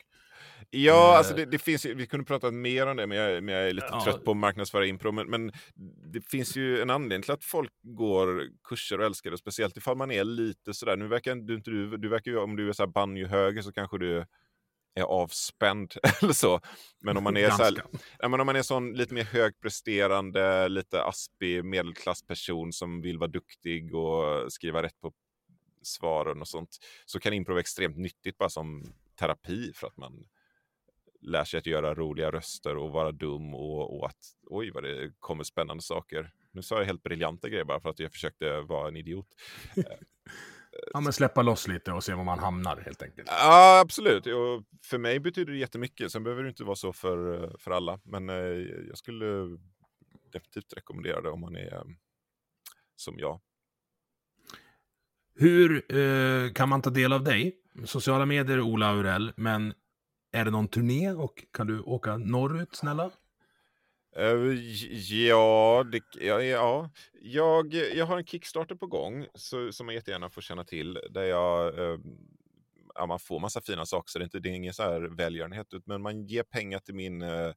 Ja, alltså det, det, finns vi kunde prata mer om det, men jag, men jag är lite ja. trött på att marknadsföra impro. Men, men, det finns ju en anledning till att folk går kurser och älskar det, speciellt ifall man är lite sådär, nu verkar du inte du, du verkar ju, om du är såhär banjo-höger så kanske du är avspänd eller så. Men om man är, så här, ja, men om man är sån lite mer högpresterande, lite aspig medelklassperson som vill vara duktig och skriva rätt på svaren och sånt, så kan improv vara extremt nyttigt bara som terapi för att man lär sig att göra roliga röster och vara dum och, och att oj vad det kommer spännande saker. Nu sa jag helt briljanta grejer bara för att jag försökte vara en idiot. Ja, men släppa loss lite och se var man hamnar helt enkelt. Ja, absolut. Och för mig betyder det jättemycket. Sen behöver det inte vara så för, för alla. Men eh, jag skulle definitivt rekommendera det om man är som jag. Hur eh, kan man ta del av dig? Sociala medier, Ola Aurell, men är det någon turné och kan du åka norrut snälla? Eh, ja, det, ja, ja. Jag, jag har en Kickstarter på gång så, som man jättegärna får känna till. Där jag, ehm, ja, man får massa fina saker, så det är, inte, det är ingen så här välgörenhet. Men man ger pengar till min eh,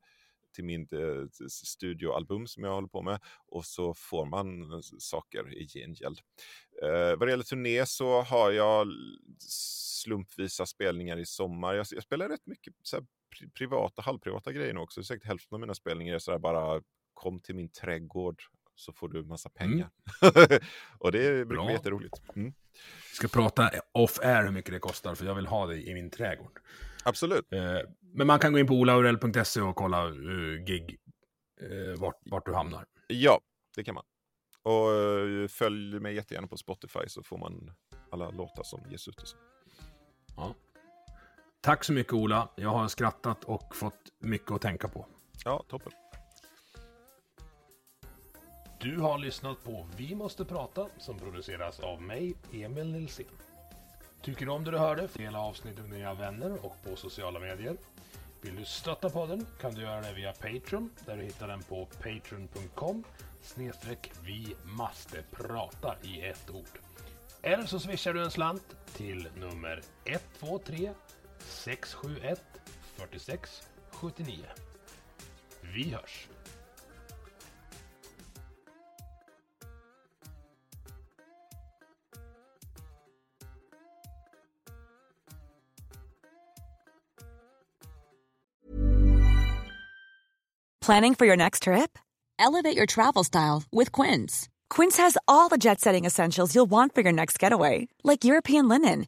till min eh, studioalbum som jag håller på med och så får man saker i gengäld. Eh, vad det gäller turné så har jag slumpvisa spelningar i sommar. Jag, jag spelar rätt mycket så här, pri privata, halvprivata grejer nu också. Säkert hälften av mina spelningar är sådär bara kom till min trädgård så får du massa mm. pengar. Mm. och det brukar bli jätteroligt. Mm. Vi ska prata off-air hur mycket det kostar, för jag vill ha det i min trädgård. Absolut. Eh, men man kan gå in på olaurell.se och kolla uh, gig, uh, vart, vart du hamnar. Ja, det kan man. Och uh, följ mig jättegärna på Spotify så får man alla låtar som ges ut. Och så. Ja. Tack så mycket Ola. Jag har skrattat och fått mycket att tänka på. Ja, toppen. Du har lyssnat på Vi måste prata som produceras av mig, Emil Nilsson. Tycker du om det du hörde? Dela avsnittet med dina vänner och på sociala medier. Vill du stötta podden kan du göra det via Patreon där du hittar den på patreon.com snedstreck vi måste prata i ett ord. Eller så swishar du en slant till nummer 123 671 46 79. Vi hörs! Planning for your next trip? Elevate your travel style with Quince. Quince has all the jet setting essentials you'll want for your next getaway, like European linen,